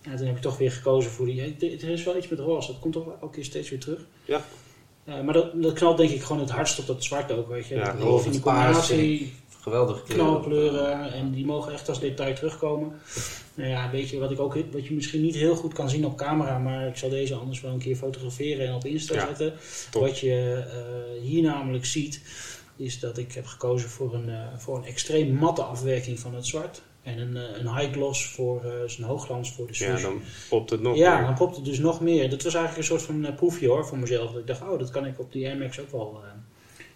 ja, toen heb ik toch weer gekozen voor die, er is wel iets met roze, het komt toch elke keer steeds weer terug. Ja. Eh, maar dat, dat knalt denk ik gewoon het hardst op dat zwart ook, weet je. Ja, Dat- roze, die combinatie, Geweldige kleur. knalkleuren en die mogen echt als detail terugkomen. Nou ja, weet je wat ik ook wat je misschien niet heel goed kan zien op camera, maar ik zal deze anders wel een keer fotograferen en op Insta Ja, zetten. top. Wat je eh, hier namelijk ziet, is dat ik heb gekozen voor een, eh, voor een extreem matte afwerking van het zwart. En een, eh, een high gloss voor eh zijn hoogglans voor de Ja, swoosh. dan popt het nog Ja, meer. dan popt het dus nog meer. Dat was eigenlijk een soort van eh, proefje hoor voor mezelf. Dat ik dacht, oh, dat kan ik op die Air Max ook wel eh,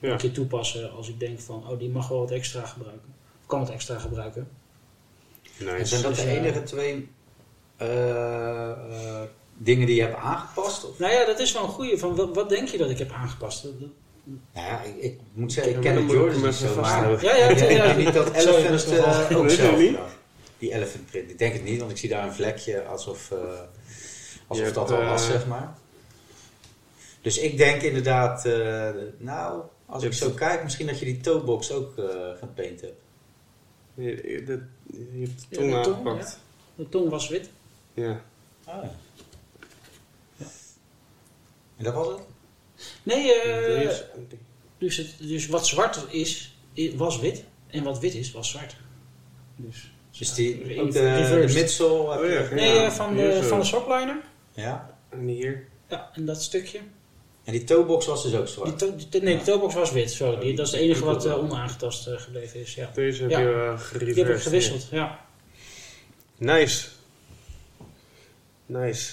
Ja. een keer toepassen. Als ik denk van, oh, die mag wel wat extra gebruiken. Of kan het extra gebruiken. En Nice. zijn dat de Dus, enige twee eh, eh, dingen die je hebt aangepast? Of? Nou ja, dat is wel een goeie. Van, wat, wat denk je dat ik heb aangepast? Nou ja, ik, ik moet zeggen, ik ken de Jordans zo, maar. Ja, ja, ik denk ja. niet dat Elephant eh, wel- ook zelf. Die Elephant print. Ik denk het niet, want ik zie daar een vlekje alsof, eh, alsof dat hebt, al was, eh, zeg maar. Dus ik denk inderdaad, eh, nou, als ik zo kijk, misschien dat je die toebox ook eh gaan paint hebt. Je, je hebt de Ja, tong de tong, aangepakt. De tong was wit. Ja. Ah, ja. En dat was het? Nee, eh, dus, het, dus wat zwart is, was wit. En wat wit is, was zwart. Dus, Dus die, ook de, de Oh ja, je- Nee, Ja, eh, van, de, zo. van de sokliner. ja. En hier. Ja, en dat stukje. En die toebox was dus ook zwart. Die to- die- nee, de toolbox was wit. Sorry. Die, dat is het enige wat eh, onaangetast eh, gebleven is. Ja. Deze heb Ja. je uh, Die heb ik gewisseld. Ja. Nice. Nice.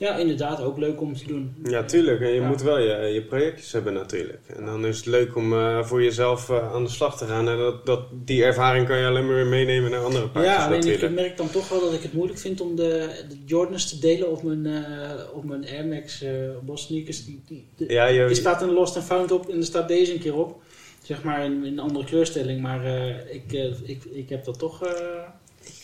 Ja, inderdaad. Ook leuk om te doen. Ja, tuurlijk. En je Ja. moet wel je, je projectjes hebben natuurlijk. En dan is het leuk om eh, voor jezelf eh, aan de slag te gaan. En dat, dat, die ervaring kan je alleen maar weer meenemen naar andere paardjes Ja, alleen ik merk dan toch wel dat ik het moeilijk vind om de, de Jordans te delen op mijn, eh, op mijn Air Max Bos sneakers. Die, die, de- Ja, je, er staat een Lost and Found op en er staat deze een keer op. Zeg maar in, in een andere kleurstelling. Maar ik, ik, ik heb dat toch...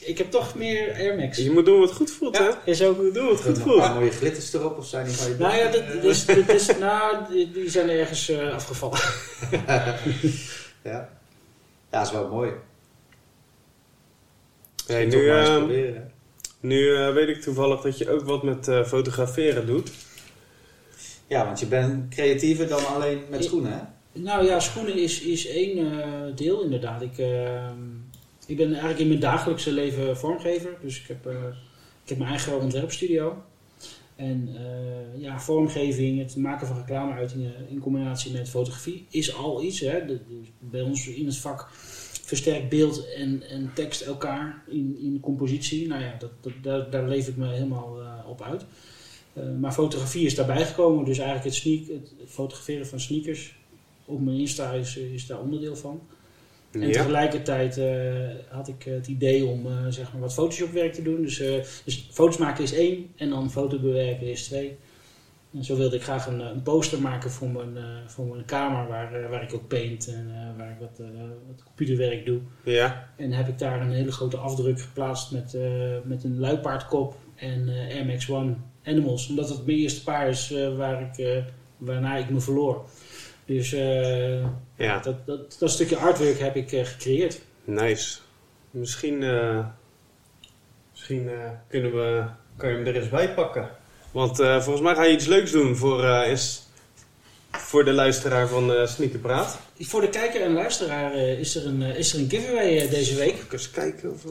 ik, heb toch meer Air Max. je moet doen wat goed voelt, Ja, hè? is ook... Doe wat goed Een voelt. paar mooie glitters erop of zijn die van je Nou ja, dit is, nou, die, die zijn ergens eh, afgevallen. Ja. Ja, is wel mooi. Hey, nu maar eens eh, proberen. nu eh, weet ik toevallig dat je ook wat met eh, fotograferen doet. Ja, want je bent creatiever dan alleen met Ik- schoenen, hè? Nou ja, schoenen is, is één eh, deel inderdaad. Ik, eh, ik ben eigenlijk in mijn dagelijkse leven vormgever. Dus ik heb, eh, ik heb mijn eigen ontwerpstudio. En eh, ja, vormgeving, het maken van reclameuitingen in combinatie met fotografie is al iets. Hè. Bij ons in het vak versterkt beeld en, en tekst elkaar in, in compositie. Nou ja, dat, dat, daar, daar leef ik me helemaal eh, op uit. Maar fotografie is daarbij gekomen. Dus eigenlijk het, sneak, het fotograferen van sneakers op mijn Insta is daar onderdeel van. En Ja. tegelijkertijd eh, had ik het idee om eh, zeg maar wat Photoshop-werk te doen. Dus, eh, dus foto's maken is één en dan foto bewerken is twee. En zo wilde ik graag een, een poster maken voor mijn, voor mijn kamer, waar, waar ik ook paint en waar ik wat, wat computerwerk doe. Ja. En heb ik daar een hele grote afdruk geplaatst met, met een luipaardkop en Air Max One Animals. Omdat het mijn eerste paar is waar ik, waarna ik me verloor. Dus eh, Ja. dat, dat, dat stukje artwork heb ik eh, gecreëerd. Nice. Misschien, eh, misschien kunnen we, kan je hem er eens bij pakken. Want volgens mij ga je iets leuks doen voor, is, voor de luisteraar van eh Sneakerpraat. Voor de kijker en luisteraar is, er een, is er een giveaway deze week. Even eens kijken of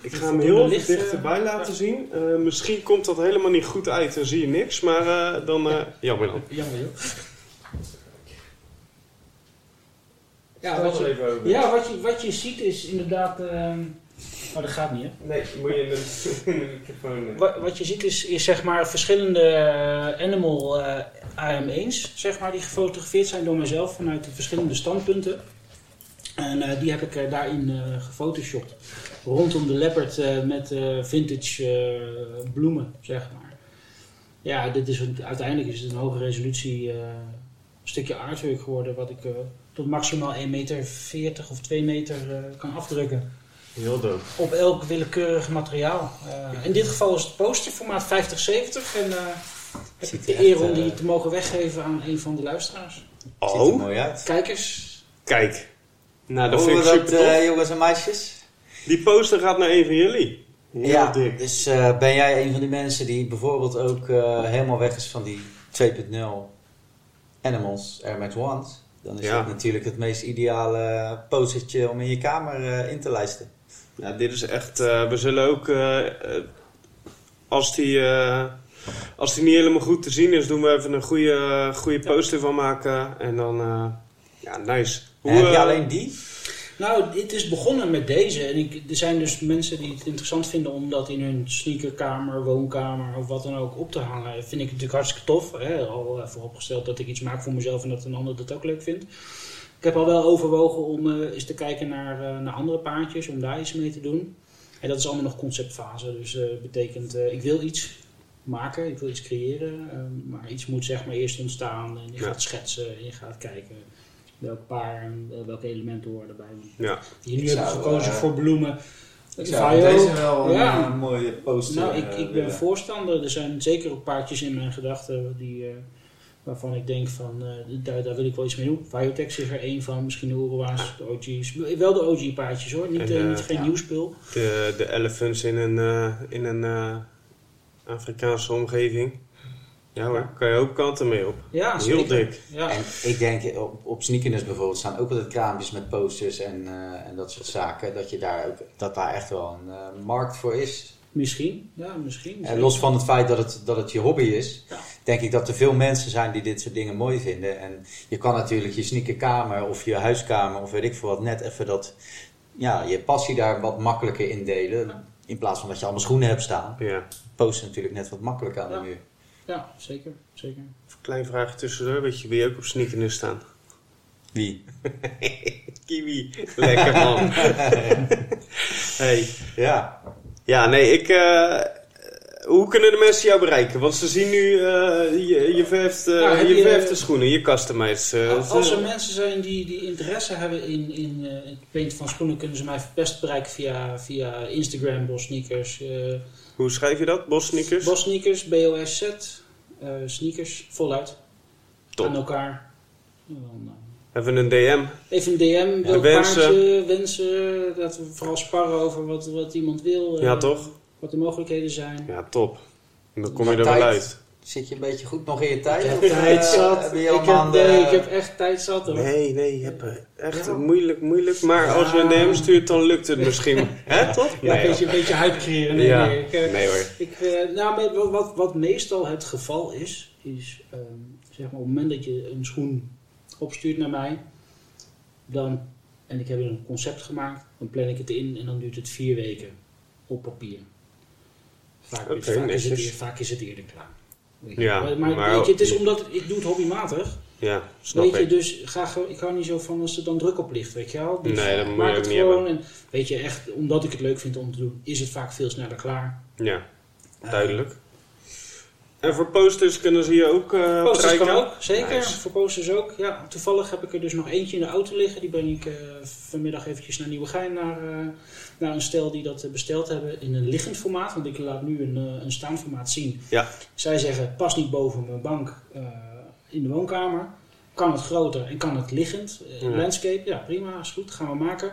Ik ga hem heel licht, dichterbij laten zien. Misschien komt dat helemaal niet goed uit en zie je niks. Maar dan... eh jammer dan. Jammer joh. Ja, wat je, ja wat, je, wat je ziet is inderdaad... ehm, oh, dat gaat niet hè. Nee, moet je in de, microfoon... eh. Wat, wat je ziet is, is zeg maar verschillende eh, animal eh AM1's, zeg maar, die gefotografeerd zijn door mezelf vanuit de verschillende standpunten. En die heb ik daarin gefotoshopt. Rondom de leopard met vintage bloemen, zeg maar. Ja, dit is een, uiteindelijk is het een hoge resolutie stukje artwork geworden, wat ik tot maximaal 1,40 meter of 2 meter eh, kan afdrukken Heel dope. op elk willekeurig materiaal. Eh, in dit geval is het posterformaat 50-70 en eh heb Ziet ik de er eer om die te mogen weggeven aan een van de luisteraars. Ziet er Oh, mooi uit. Kijkers, kijk. Nou, dat Horen vind ik dat, super eh, jongens en meisjes? Die poster gaat naar een van jullie. Heel ja, dik. dus eh, ben jij een van die mensen die bijvoorbeeld ook eh, helemaal weg is van die 2.0 Animals Air Max Ones? Dan is Ja. het natuurlijk het meest ideale postertje om in je kamer eh, in te lijsten. Ja, dit is echt... eh, we zullen ook... eh, als, die, als die niet helemaal goed te zien is, doen we even een goede, goede poster van maken. En dan... ja, nice. Hoe, heb je alleen die? Nou, het is begonnen met deze. En ik, er zijn dus mensen die het interessant vinden om dat in hun sneakerkamer, woonkamer of wat dan ook op te hangen. Vind ik natuurlijk hartstikke tof. Hè? Al eh, vooropgesteld dat ik iets maak voor mezelf en dat een ander dat ook leuk vindt. Ik heb al wel overwogen om eh, eens te kijken naar, eh, naar andere paardjes, om daar iets mee te doen. En dat is allemaal nog conceptfase. Dus dat betekent, ik wil iets maken, ik wil iets creëren. maar iets moet zeg maar eerst ontstaan. En je Ja. gaat schetsen en je gaat kijken welk paar en eh, welke elementen horen erbij. Ja. Hier nu Ik heb ik zou, gekozen eh, voor bloemen. Ik zou deze wel een Ja. eh, mooie poster Nou, ik, eh, ik ben voorstander. Er zijn zeker ook paardjes in mijn gedachten die, eh, Waarvan ik denk van, eh, daar, daar wil ik wel iets mee doen. Viotex is er één van, misschien de Uruwa's, de OG's. Wel de OG paardjes hoor, niet, En, eh, eh, niet geen ja. nieuw spul. De, de elephants in een, eh, in een eh, Afrikaanse omgeving. Ja hoor, kan je ook kanten mee op. Ja, Heel zeker. dik. Ja. En ik denk, op, op Sneakers bijvoorbeeld staan ook altijd kraampjes met posters en, eh, en dat soort zaken. Dat, je daar ook, dat daar echt wel een eh, markt voor is. Misschien, ja, misschien. En los van het feit dat het, dat het je hobby is, Ja. denk ik dat er veel mensen zijn die dit soort dingen mooi vinden. En je kan natuurlijk je sneakerkamer of je huiskamer of weet ik veel wat, net even dat, ja, je passie daar wat makkelijker indelen. In plaats van dat je allemaal schoenen hebt staan. Ja. Posten natuurlijk net wat makkelijker aan Ja. de muur. Ja, zeker, zeker. Even een klein vraagje tussendoor. Weet je wie ook op sneakers staan? Wie? Kiwi. Lekker man. hey. Ja. Ja, nee, ik... eh, hoe kunnen de mensen jou bereiken? Want ze zien nu, eh, je, je verft, eh, Nou, je je- verft de schoenen, je customize. eh, Als er mensen zijn die, die interesse hebben in, in eh, het painten van schoenen, kunnen ze mij best bereiken via, via Instagram, Bos Sneakers. Eh Hoe schrijf je dat? Bos sneakers? Bos Sneakers, BOSZ, eh sneakers, voluit. Top. Aan elkaar. En dan, eh, Even een DM. even een DM, welk wensen. paardje, wensen, dat we vooral sparren over wat, wat iemand wil. eh, Ja, toch? Wat de mogelijkheden zijn. Ja, top. En dan kom je er wel uit. Zit je een beetje goed nog in je tijd? Ik heb Of, tijd eh, zat. heb Ik je al heb, nee, ik heb echt tijd zat hoor. Nee, nee, je hebt eh, echt Ja. moeilijk, moeilijk. Maar als je een DM stuurt, dan lukt het misschien. Hè, toch? Ja, een beetje, een beetje hype creëren. Nee, Ja. nee, ik, eh, Nee hoor. Ik, eh, nou, wat, wat, meestal het geval is, is ehm, zeg maar op het moment dat je een schoen opstuurt naar mij, dan, en ik heb een concept gemaakt, dan plan ik het in en dan duurt het vier weken op papier. Vaak, is, het, vaak is het eerder klaar. Ja, maar, maar maar- weet je, het is omdat ik doe het hobbymatig. Ja, snap Weet je, ik. dus ga, ik hou niet zo van als er dan druk op ligt, weet je wel. Dus Nee, dat moet je maak het gewoon En, weet je, echt, omdat ik het leuk vind om te doen, is het vaak veel sneller klaar. Ja, duidelijk. En voor posters kunnen ze je ook eh Posters kan ook, zeker. Nice. Voor posters ook. Ja, toevallig heb ik er dus nog eentje in de auto liggen. Die breng ik eh, vanmiddag eventjes naar Nieuwegein naar, eh, naar een stel die dat eh, besteld hebben in een liggend formaat. Want ik laat nu een, eh, een staand formaat zien. Ja. Zij zeggen, pas niet boven mijn bank eh, in de woonkamer. Kan het groter en kan het liggend. Ja. Landscape, ja prima, is goed, gaan we maken.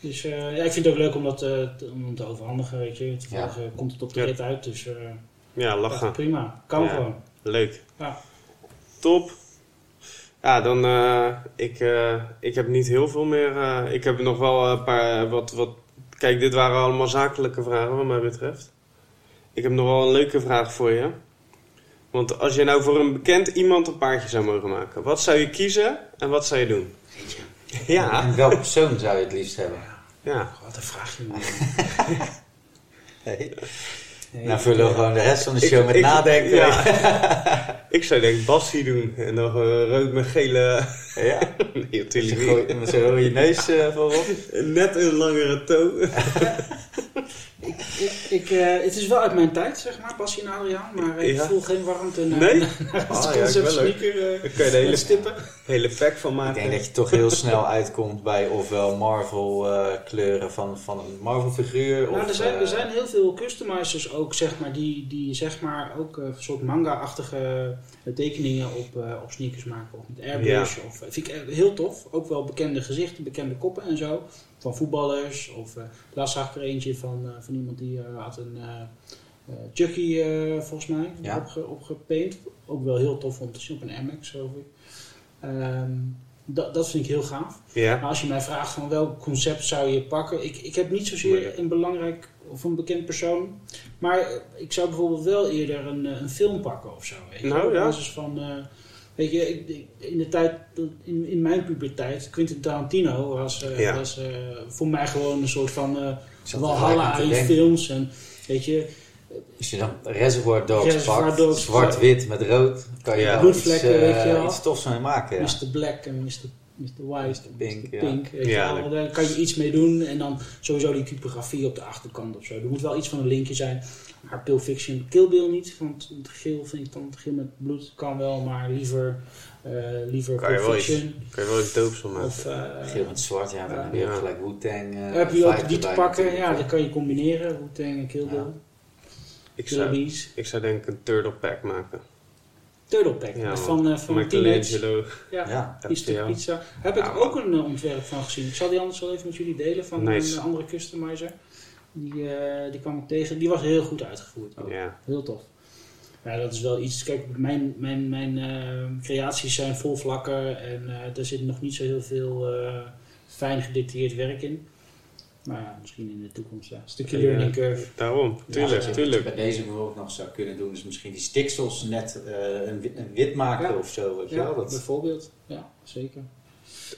Dus ja, ik vind het ook leuk om dat te, om te overhandigen, weet je. Toevallig komt het op de rit uit, dus Ja, lachen. prima. Kan gewoon. Leuk. Ja. Top. Ja, dan, eh, ik, ik heb niet heel veel meer. ik heb nog wel een paar, wat, wat... Kijk, dit waren allemaal zakelijke vragen wat mij betreft. Ik heb nog wel een leuke vraag voor je. Want als je nou voor een bekend iemand een paardje zou mogen maken, wat zou je kiezen en wat zou je doen? Ja, En welke persoon zou je het liefst hebben? ja. Wat een vraagje. Nee. Nee, Nou vullen we gewoon de rest van de Ik- show met ik- nadenken. Ja. ik zou denk ik Bassie doen en nog een rood met gele... Ja. nee, Met natuurlijk zo'n Met rode neus eh, voorop. Net een langere toe. Ik, ik, ik, eh, het is wel uit mijn tijd, zeg maar, Bassie en Adriaan. Maar ik Ja. voel geen warmte naar, Nee? naar het Ah, ja, concept ik wel sneaker. eh, Daar kan je de hele, stippen. hele pack van Ik maken. denk dat je toch heel snel uitkomt bij ofwel Marvel eh, kleuren van, van een Marvel figuur. Nou, of, er, zijn, er eh, zijn heel veel customizers ook, zeg maar, die, die zeg maar ook eh, een soort manga-achtige eh, tekeningen op, eh, op sneakers maken. Of met airbrush. Of, eh, vind ik heel tof. Ook wel bekende gezichten, bekende koppen en zo. Van voetballers. Of eh laatst zag ik er eentje van, eh, van iemand die eh, had een Chucky volgens mij Ja. opge, opgepaint. Ook wel heel tof om te zien op een MX, geloof ik. Ehm, dat, dat vind ik heel gaaf. Ja. Maar als je mij vraagt van welk concept zou je pakken, ik, ik heb niet zozeer een belangrijk of een bekend persoon, maar ik zou bijvoorbeeld wel eerder een, een film pakken of zo. Weet je? Nou, Op ja. basis van, weet je, ik, ik- in de tijd, in, in mijn puberteit, Quentin Tarantino was, eh, Ja. was eh, voor mij gewoon een soort van eh walhalla in films en weet je, Als je dan Reservoir Dogs Reservoir pakt, Dogs, zwart-wit met rood, kan je Ja. iets, weet je wel. iets tofs mee maken. Ja. Mr. Black en Mr. Mr. White, Mr. Pink, Mr. ja. Pink Ja, wel. daar kan je iets mee doen en dan sowieso die typografie op de achterkant of zo. Er moet wel iets van een linkje zijn. Maar Pulp Fiction, Kill Bill niet, want het geel vind ik dan, het geel met bloed kan wel, maar liever, eh liever Kan Pulp Fiction. Kan je wel iets doops van maken. Of eh, Geel met zwart, ja, dan heb je ook gelijk Wu-Tang. eh, heb je ook die te pakken, natuurlijk. ja, dat kan je combineren, Wu-Tang en Kill Bill. ik, zou, Bees. ik zou denk ik een turtle pack maken. Turtle Pack. Ja, van, eh, van. Michelangelo. Ja, Ja, Pizza. Pizza. Heb Ja, ik ook een ontwerp van gezien. Ik zal die anders wel even met jullie delen van Nice. een andere customizer. Die, eh, die kwam ik tegen. Die was heel goed uitgevoerd. ook. Ja. Heel tof. Ja, dat is wel iets. Kijk, mijn, mijn, mijn eh, creaties zijn vol vlakken en eh er zit nog niet zo heel veel eh, fijn gedetailleerd werk in. Maar ja, misschien in de toekomst. Ja. Een stukje Ja. learning curve. Daarom, tuurlijk, wat je tuurlijk. bij deze bijvoorbeeld nog zou kunnen doen, is misschien die stiksels net eh, een, wit, een wit maken Ja. of zo. Weet je Ja, wel? Dat, bijvoorbeeld. Ja, zeker.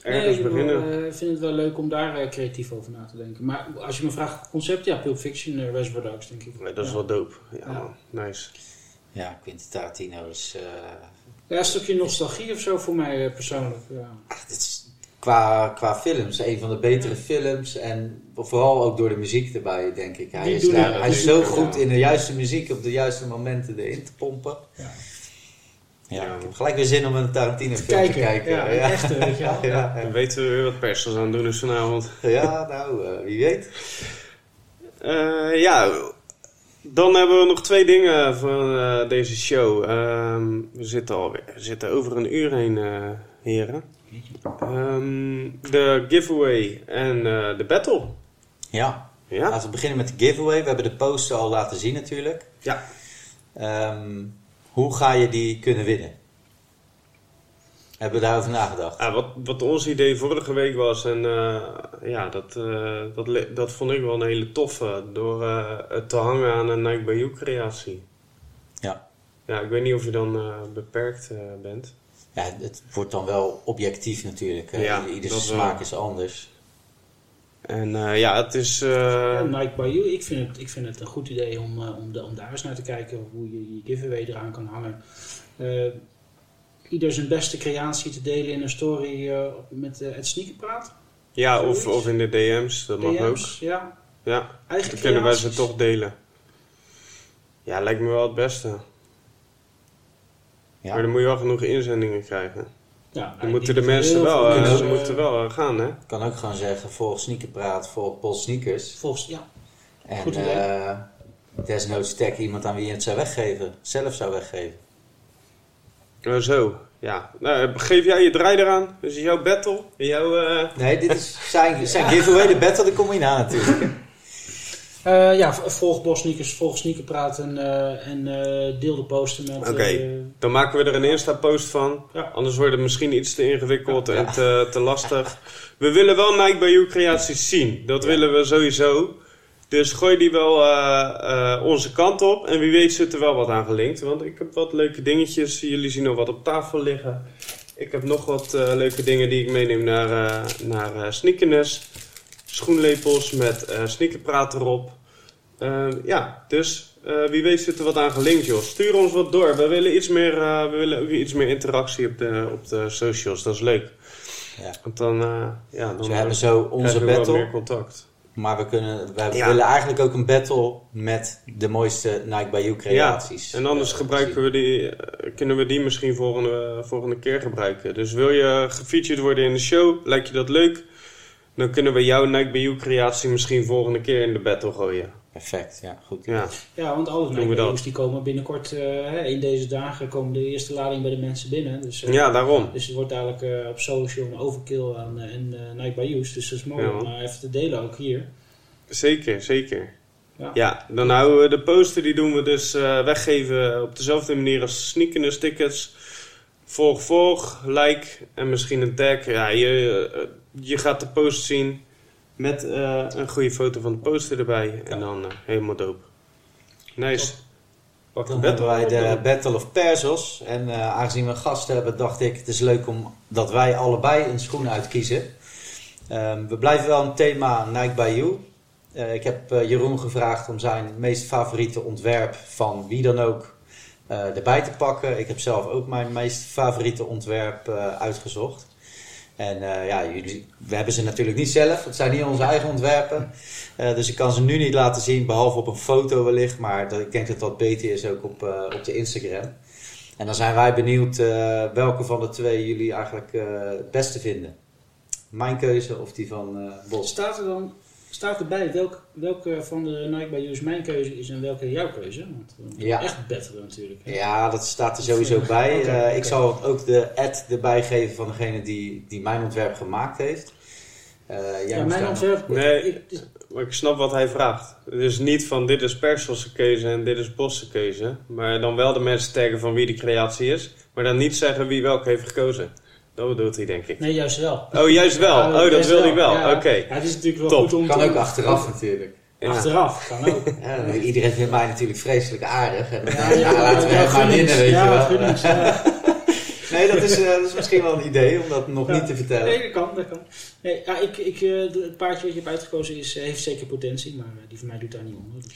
Ergens ik beginnen. eh, vind het wel leuk om daar eh, creatief over na te denken. Maar als je me vraagt concept, ja, Pulp Fiction, uh, Reservoir Dogs, denk ik. Nee, dat is ja. wel dope. Ja, man. Nice. ja, Quentin Tarantino is... eh, Ja, een stukje nostalgie of zo voor mij eh, persoonlijk. Ja. ach, dit is qua, qua films een van de betere films. En vooral ook door de muziek erbij, denk ik. Hij Die is, daar- hij is zo goed ja. in de juiste muziek op de juiste momenten erin te pompen. Ja. Ja, Ja. ik heb gelijk weer zin om een Tarantino Te film kijken. te kijken. Ja, een echte, weet je wel. ja, ja. Dan weten we weer wat persels aan het doen is vanavond. Ja, nou, eh, wie weet. Eh, ja, dan hebben we nog twee dingen van eh, deze show. Ehm, we zitten alweer we zitten over een uur heen, eh, heren. Ehm, de giveaway en eh, de battle. Ja, Ja? laten we beginnen met de giveaway. We hebben de poster al laten zien natuurlijk. Ja. Ehm, hoe ga je die kunnen winnen? Hebben we daarover nagedacht? Ah, wat, wat ons idee vorige week was, en eh, ja, dat, eh, dat, dat vond ik wel een hele toffe, door eh, het te hangen aan een Nike Bayou creatie. Ja. Ja, ik weet niet of je dan beperkt bent. Ja, het wordt dan wel objectief natuurlijk. Ja, wel. smaak is anders. En eh, ja, het is... eh, Ja, Nike Bayou, ik vind het, ik vind het een goed idee om, eh, om, de, om daar eens naar te kijken hoe je je giveaway eraan kan hangen. Eh, ieder zijn beste creatie te delen in een story eh, met het sneakerpraat. ja, of, zoiets. of in de DM's, dat mag ook. DM's, ja. Ja, Eigen dan kunnen wij ze toch delen. Ja, lijkt me wel het beste. Ja. Maar dan moet je wel genoeg inzendingen krijgen. Ja, Dan nou, moeten de mensen wel, eh, mensen, ze moeten wel eh, gaan, hè? Ik kan ook gewoon zeggen, volg Sneakerpraat, volg Paul Sneakers. Volgens, ja, En Goed idee. eh, desnoods tag iemand aan wie je het zou weggeven. Zelf zou weggeven. Oh, zo, ja. Nou, geef jij je draai eraan. Dus jouw battle, jouw... eh, Nee, dit is zijn, zijn giveaway, de battle, daar kom je na natuurlijk. Eh, ja, volg Bos Sneakers, volg Sneakerpraat en, eh, en eh, deel de posten met... Oké. Dan maken we er een Insta-post van. Ja. Anders wordt het misschien iets te ingewikkeld Ja. en te, te lastig. We willen wel Nike Bayou creaties zien. Dat Ja. willen we sowieso. Dus gooi die wel onze kant op. En wie weet zit er wel wat aan gelinkt. Want ik heb wat leuke dingetjes. Jullie zien nog wat op tafel liggen. Ik heb nog wat leuke dingen die ik meeneem naar, naar Sneakerness. Schoenlepels met eh sneakerpraat erop. Eh, ja, dus eh, wie weet zit er wat aan gelinkt, joh. Stuur ons wat door. We willen, iets meer, we willen ook iets meer interactie op de, op de socials. Dat is leuk. Ja. Want dan, ja, dan Dus we hebben zo onze we wel meer battle. contact. Maar we, kunnen, Ja. willen eigenlijk ook een battle met de mooiste Nike Bayou creaties. En anders gebruiken we die, kunnen we die misschien volgende, volgende keer gebruiken. Dus wil je gefeatured worden in de show, lijkt je dat leuk? Dan kunnen we jouw Nike Bayou creatie misschien volgende keer in de battle gooien. Perfect, ja, goed. Ja, Ja, want alle Doen we Nike die komen binnenkort, eh, hè, in deze dagen komen de eerste lading bij de mensen binnen. Dus, eh, ja daarom. dus het wordt dadelijk eh, op social een overkill aan eh, en eh Nike Bayo's. Dus dat is mooi Ja, om even te delen ook hier. Zeker, zeker. Ja. Ja, dan houden we de poster, die doen we dus eh, weggeven op dezelfde manier als sneakers tickets. Volg, volg, like en misschien een tag. Ja, je, eh, je gaat de post zien met eh, een goede foto van de poster erbij. En dan eh, helemaal dope. Nice. Pak Dan battle hebben wij de dan. Battle of Perzos. En eh, aangezien we een gast hebben, dacht ik, het is leuk om dat wij allebei een schoen uitkiezen. Ehm, we blijven wel een thema Nike Bayou. Eh, ik heb Jeroen gevraagd om zijn meest favoriete ontwerp van wie dan ook erbij te pakken. Ik heb zelf ook mijn meest favoriete ontwerp eh, uitgezocht. En eh, ja, jullie, we hebben ze natuurlijk niet zelf. Het zijn niet onze eigen ontwerpen. Eh, dus ik kan ze nu niet laten zien, behalve op een foto wellicht. Maar dat, ik denk dat dat beter is ook op, eh, op de Instagram. En dan zijn wij benieuwd eh, welke van de twee jullie eigenlijk eh, het beste vinden. Mijn keuze of die van eh Bos. Staat er dan Staat erbij welk, welke van de Nike by Use mijn keuze is en welke jouw keuze? Want Ja. echt battelen natuurlijk. hè. Ja, dat staat er sowieso bij. Eh. Ik zal ook de ad erbij geven van degene die, die mijn ontwerp gemaakt heeft. Eh, jij Ja, mijn ontwerp... Nee. ik- ik- Maar ik snap wat hij vraagt. Dus niet van dit is Perselse keuze en dit is Bosse keuze. Maar dan wel de mensen taggen van wie de creatie is. Maar dan niet zeggen wie welke heeft gekozen. Dat bedoelt hij denk ik. nee, juist wel. Oh, juist wel. Ja, Oh, dat wil hij wel. Ja, Oké. Ja, het is natuurlijk wel Top. goed om Kan te- ook achteraf natuurlijk. Ja. Achteraf, kan ook. Ja, iedereen vindt mij natuurlijk vreselijk aardig. En, Ja, ja, laten we ja, hem maar winnen, weet ja, je wel. Nee, dat is, eh, dat is misschien wel een idee om dat nog Ja. niet te vertellen. Nee, dat kan, dat kan. Nee, ja, ik, ik, eh, het paardje wat je hebt uitgekozen is, eh, heeft zeker potentie, maar die van mij doet daar niet onder. Dus,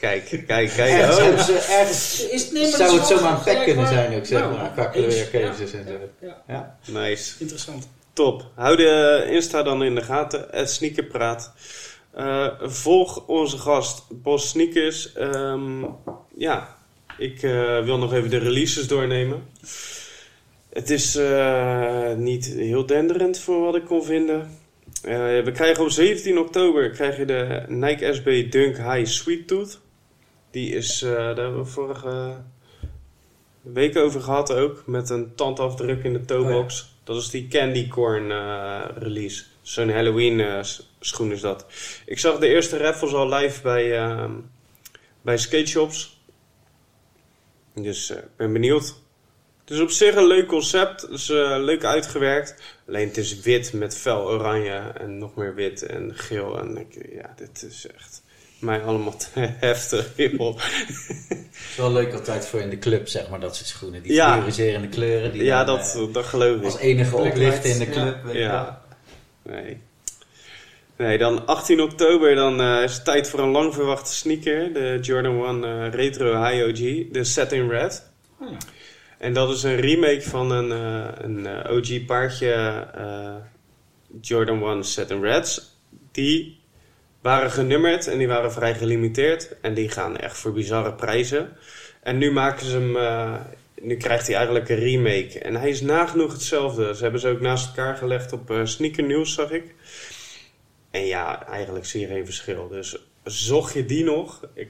Kijk, kijk, kijk. Ergens, Oh. ergens Is, nee, maar dat zou het zomaar een gelijk kunnen zijn ook, zeg Nou, maar. Qua kleurkeuzes ja, en zo. Ja, Ja. Nice. interessant. Top. Hou de Insta dan in de gaten. Het Sneakerpraat. Eh, volg onze gast Bos Sneakers. Ehm, ja, ik eh, wil nog even de releases doornemen. Het is eh, niet heel denderend voor wat ik kon vinden. Eh, we krijgen op 17 oktober krijg je de Nike SB Dunk High Sweet Tooth. Die is, eh, daar hebben we vorige week over gehad ook. Met een tandafdruk in de toebox. Dat is die Candy Corn release. Zo'n Halloween schoen is dat. Ik zag de eerste raffles al live bij, ehm bij skate shops. Dus ik ben benieuwd. Het is op zich een leuk concept. Het is eh, leuk uitgewerkt. Alleen het is wit met fel oranje en nog meer wit en geel. En ik, ja, dit is echt mij allemaal te heftig. Het is wel leuk altijd voor in de club, zeg maar, dat soort schoenen. Die Ja. fluoriserende kleuren. Die ja, dan, dat, eh, dat geloof ik. als enige oplichten in de club. Ja. Nee. Nee, dan 18 oktober dan eh, is het tijd voor een lang verwachte sneaker. De Jordan 1 eh, Retro High OG. De Set in Red. Oh, ja. En dat is een remake van een, eh, een eh, OG paardje eh, Jordan 1 Set in Reds. Die waren genummerd en die waren vrij gelimiteerd. En die gaan echt voor bizarre prijzen. En nu maken ze hem... nu krijgt hij eigenlijk een remake. En hij is nagenoeg hetzelfde. Ze hebben ze ook naast elkaar gelegd op Sneaker News, zag ik. En ja, eigenlijk zie je geen verschil. Dus zocht je die nog? Ik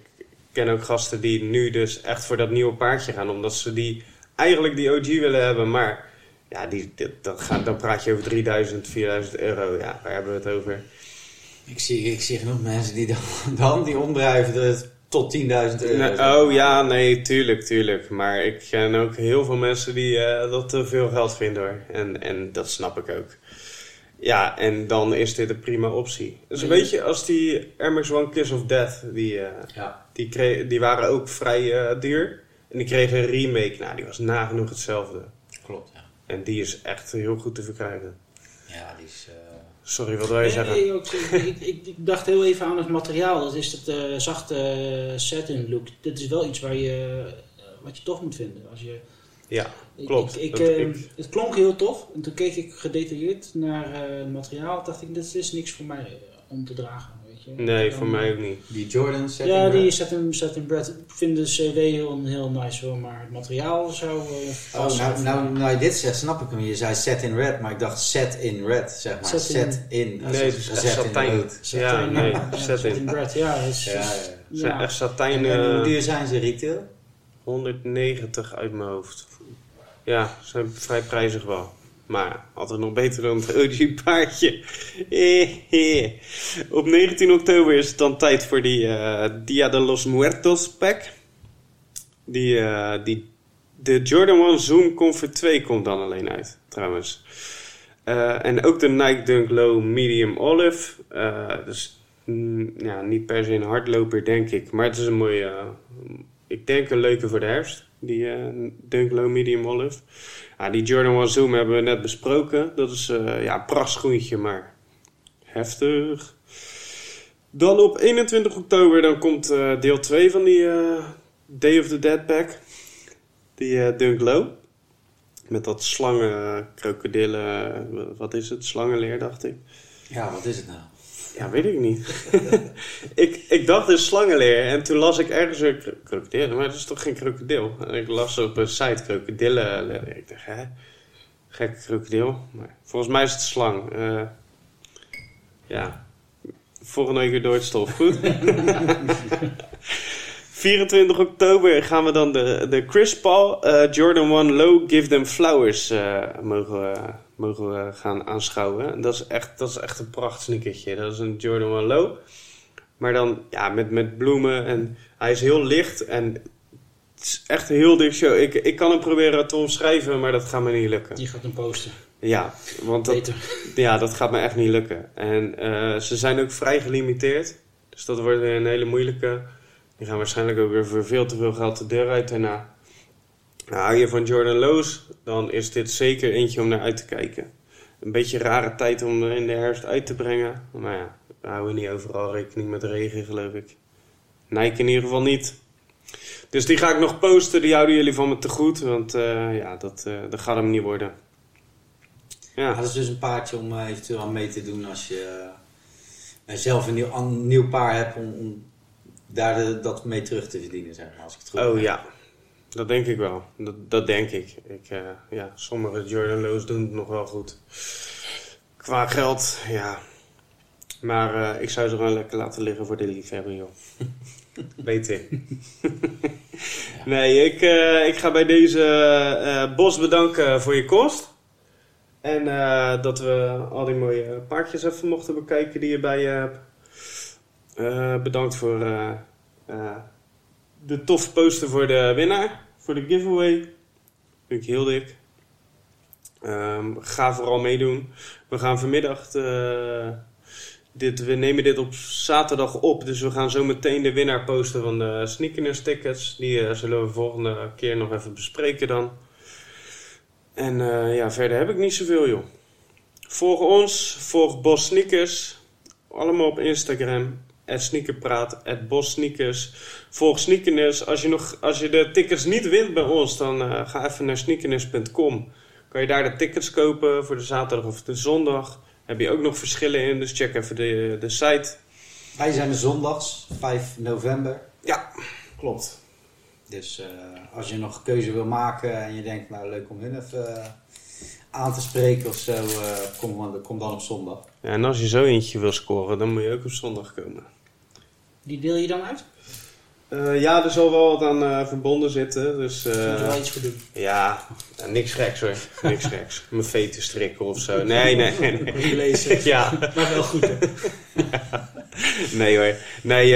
ken ook gasten die nu dus echt voor dat nieuwe paardje gaan. Omdat ze die eigenlijk die OG willen hebben. Maar ja, die, dat gaat, dan praat je over 3000, 4000 euro. Ja, waar hebben we het over? Ik, zie, ik zie genoeg mensen die dan, dan die omdrijven tot 10.000 euro. Nee, oh ja, nee, tuurlijk, tuurlijk. Maar ik ken ook heel veel mensen die eh, dat te veel geld vinden hoor. En, en dat snap ik ook. Ja, en dan is dit een prima optie. Dus een beetje als die Air Max One Kiss of Death, die, eh, Ja. die, die waren ook vrij eh, duur. En die kregen een remake, nou die was nagenoeg hetzelfde. Klopt, ja. En die is echt heel goed te verkrijgen. Ja, die is... eh, Sorry, wat wil je zeggen? Nee, ook, ik, ik, ik, ik dacht heel even aan het materiaal. Dat is het eh, zachte eh, satin look. Dit is wel iets waar je, eh, wat je tof moet vinden. Als je, Ja, ik- klopt. Ik, ik, ik- Het klonk heel tof. En toen keek ik gedetailleerd naar eh, het materiaal. dacht ik, dit is niks voor mij om te dragen. Weet je. nee, voor mij ook niet. die Jordan set Ja, die satin, satin bread. Ik vind de CW heel, heel nice hoor. Maar het materiaal zou... eh, Oh, nou, nou, nou je dit zegt, snap ik hem. Je zei set in red, maar ik dacht set in red, zeg maar. Set Set in- in, Nee, het is echt in satijn. Ja, nee, ja, satin. satin bread. Ja, is, Ja, ja. Het zijn ja. echt satijn... En, en hoe eh, duur zijn ze retail? 190 uit mijn hoofd. Ja, ze zijn vrij prijzig wel. Maar altijd nog beter dan het OG-paardje. Op 19 oktober is het dan tijd voor die eh, Dia de los Muertos pack. Die, eh, die, de Jordan 1 Zoom Comfort 2 komt dan alleen uit, trouwens. Eh, en ook de Nike Dunk Low Medium Olive. Eh, dus mm, ja, niet per se een hardloper, denk ik. Maar het is een mooie, eh, ik denk een leuke voor de herfst. Die eh Dunk Low Medium Olive. Die Jordan 1 Zoom hebben we net besproken. Dat is eh, ja, een prachtschoentje, maar heftig. Dan op 21 oktober dan komt eh, deel 2 van die eh, Day of the Dead pack. Die eh, Dunk Low. Met dat slangen, krokodillen, wat is het? Slangenleer, dacht ik. Ja, wat is het nou? Ja, weet ik niet. ik, ik dacht dus slangenleer en toen las ik ergens een kro- krokodil, maar dat is toch geen krokodil? En ik las op een site krokodillen. Ik dacht, hè? Gekke krokodil. Maar volgens mij is het slang. Eh, ja. Volgende week weer door het stof. Goed? 24 oktober gaan we dan de, de Chris Paul eh, Jordan 1 Low Give Them Flowers eh, mogen, mogen we gaan aanschouwen. En Dat is echt, dat is echt een pracht sneakertje. Dat is een Jordan 1 Low. Maar dan ja, met, met bloemen en hij is heel licht en het is echt een heel dik show. Ik, ik kan hem proberen te omschrijven, maar dat gaat me niet lukken. Die gaat hem posten. Ja, want dat, Beter. ja, dat gaat me echt niet lukken. En eh, ze zijn ook vrij gelimiteerd. Dus dat wordt weer een hele moeilijke. Die gaan waarschijnlijk ook weer voor veel te veel geld de deur uit daarna. Nou, hou je van Jordan Lowe's, dan is dit zeker eentje om naar uit te kijken. Een beetje een rare tijd om er in de herfst uit te brengen. Maar ja, we houden niet overal rekening met regen, geloof ik. Nike in ieder geval niet. Dus die ga ik nog posten. Die houden jullie van me te goed. Want eh, ja, dat, eh, dat gaat hem niet worden. Ja, dat is dus een paardje om eh, eventueel aan mee te doen als je zelf een nieuw, een nieuw paar hebt om, om daar de- dat mee terug te verdienen, zeg maar, als ik het goed Oh ja, dat denk ik wel. Dat, dat denk ik. ik eh, ja, sommige Jordan Lowe's doen het nog wel goed. Qua geld, ja. Maar eh, ik zou ze gewoon lekker laten liggen voor de liefhebber, joh. Ik. nee, ik, eh, ik ga bij deze Bos bedanken voor je kost. En dat we al die mooie paardjes even mochten bekijken die je bij je hebt. Bedankt voor de toffe poster voor de winnaar. Voor de giveaway. Vind ik heel dik. Ehm, ga vooral meedoen. We gaan vanmiddag... eh, dit, we nemen dit op zaterdag op. Dus we gaan zo meteen de winnaar posten van de Sneakers tickets. Die eh, zullen we volgende keer nog even bespreken dan. En eh, ja, verder heb ik niet zoveel joh. Volg ons. Volg Bos Sneakers. Allemaal op Instagram. At Sneakerpraat. At Bos Sneakers. Volg Sneakerness. Als je, nog, als je de tickets niet wint bij ons, dan eh, ga even naar sneakerness.com. Kan je daar de tickets kopen voor de zaterdag of de zondag. Heb je ook nog verschillen in, dus check even de, de site. Wij zijn de zondags, 5 november. Ja, klopt. Dus eh, als je nog keuze wil maken en je denkt, nou leuk om hun even eh, aan te spreken of zo, kom, dan- kom dan op zondag. Ja, en als je zo eentje wil scoren, dan moet je ook op zondag komen. Die deel je dan uit? Eh, ja, er zal wel wat aan eh, verbonden zitten. Dus, Daar moet je eh, wel iets voor doen. ja, ja, niks geks hoor. Niks geks. Mijn veten strikken of zo. Nee, nee, nee. nee. Lezen. Ja, Maar wel goed. Hè? nee hoor. Nee,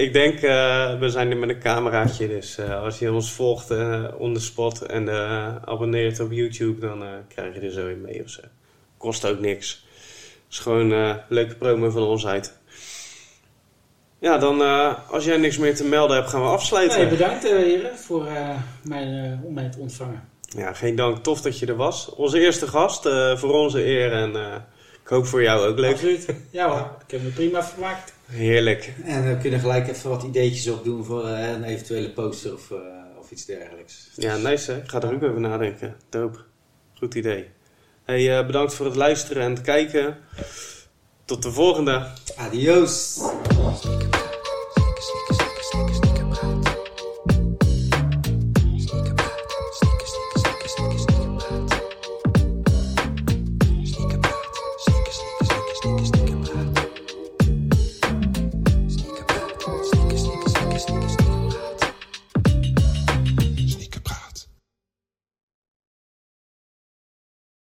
ik denk, eh, we zijn er met een cameraatje. Dus eh, als je ons volgt eh on the spot en eh, abonneert op YouTube, dan eh, krijg je er zo in mee of zo. Kost ook niks. Is gewoon eh leuke promo van ons uit. Ja, dan eh, als jij niks meer te melden hebt, gaan we afsluiten. Nee, bedankt eh, heren voor eh, mij, eh, om mij te ontvangen. Ja, geen dank. Tof dat je er was. Onze eerste gast, eh, voor onze eer. En eh, ik hoop voor jou ook leuk. Absoluut. Ja hoor, ik heb me prima vermaakt. Heerlijk. En we kunnen gelijk even wat ideetjes opdoen voor eh, een eventuele poster of, eh, of iets dergelijks. Ja, nice hè. Ik ga er ook over nadenken. Doop. Goed idee. Hey, eh, bedankt voor het luisteren en het kijken. Tot de volgende. Adios!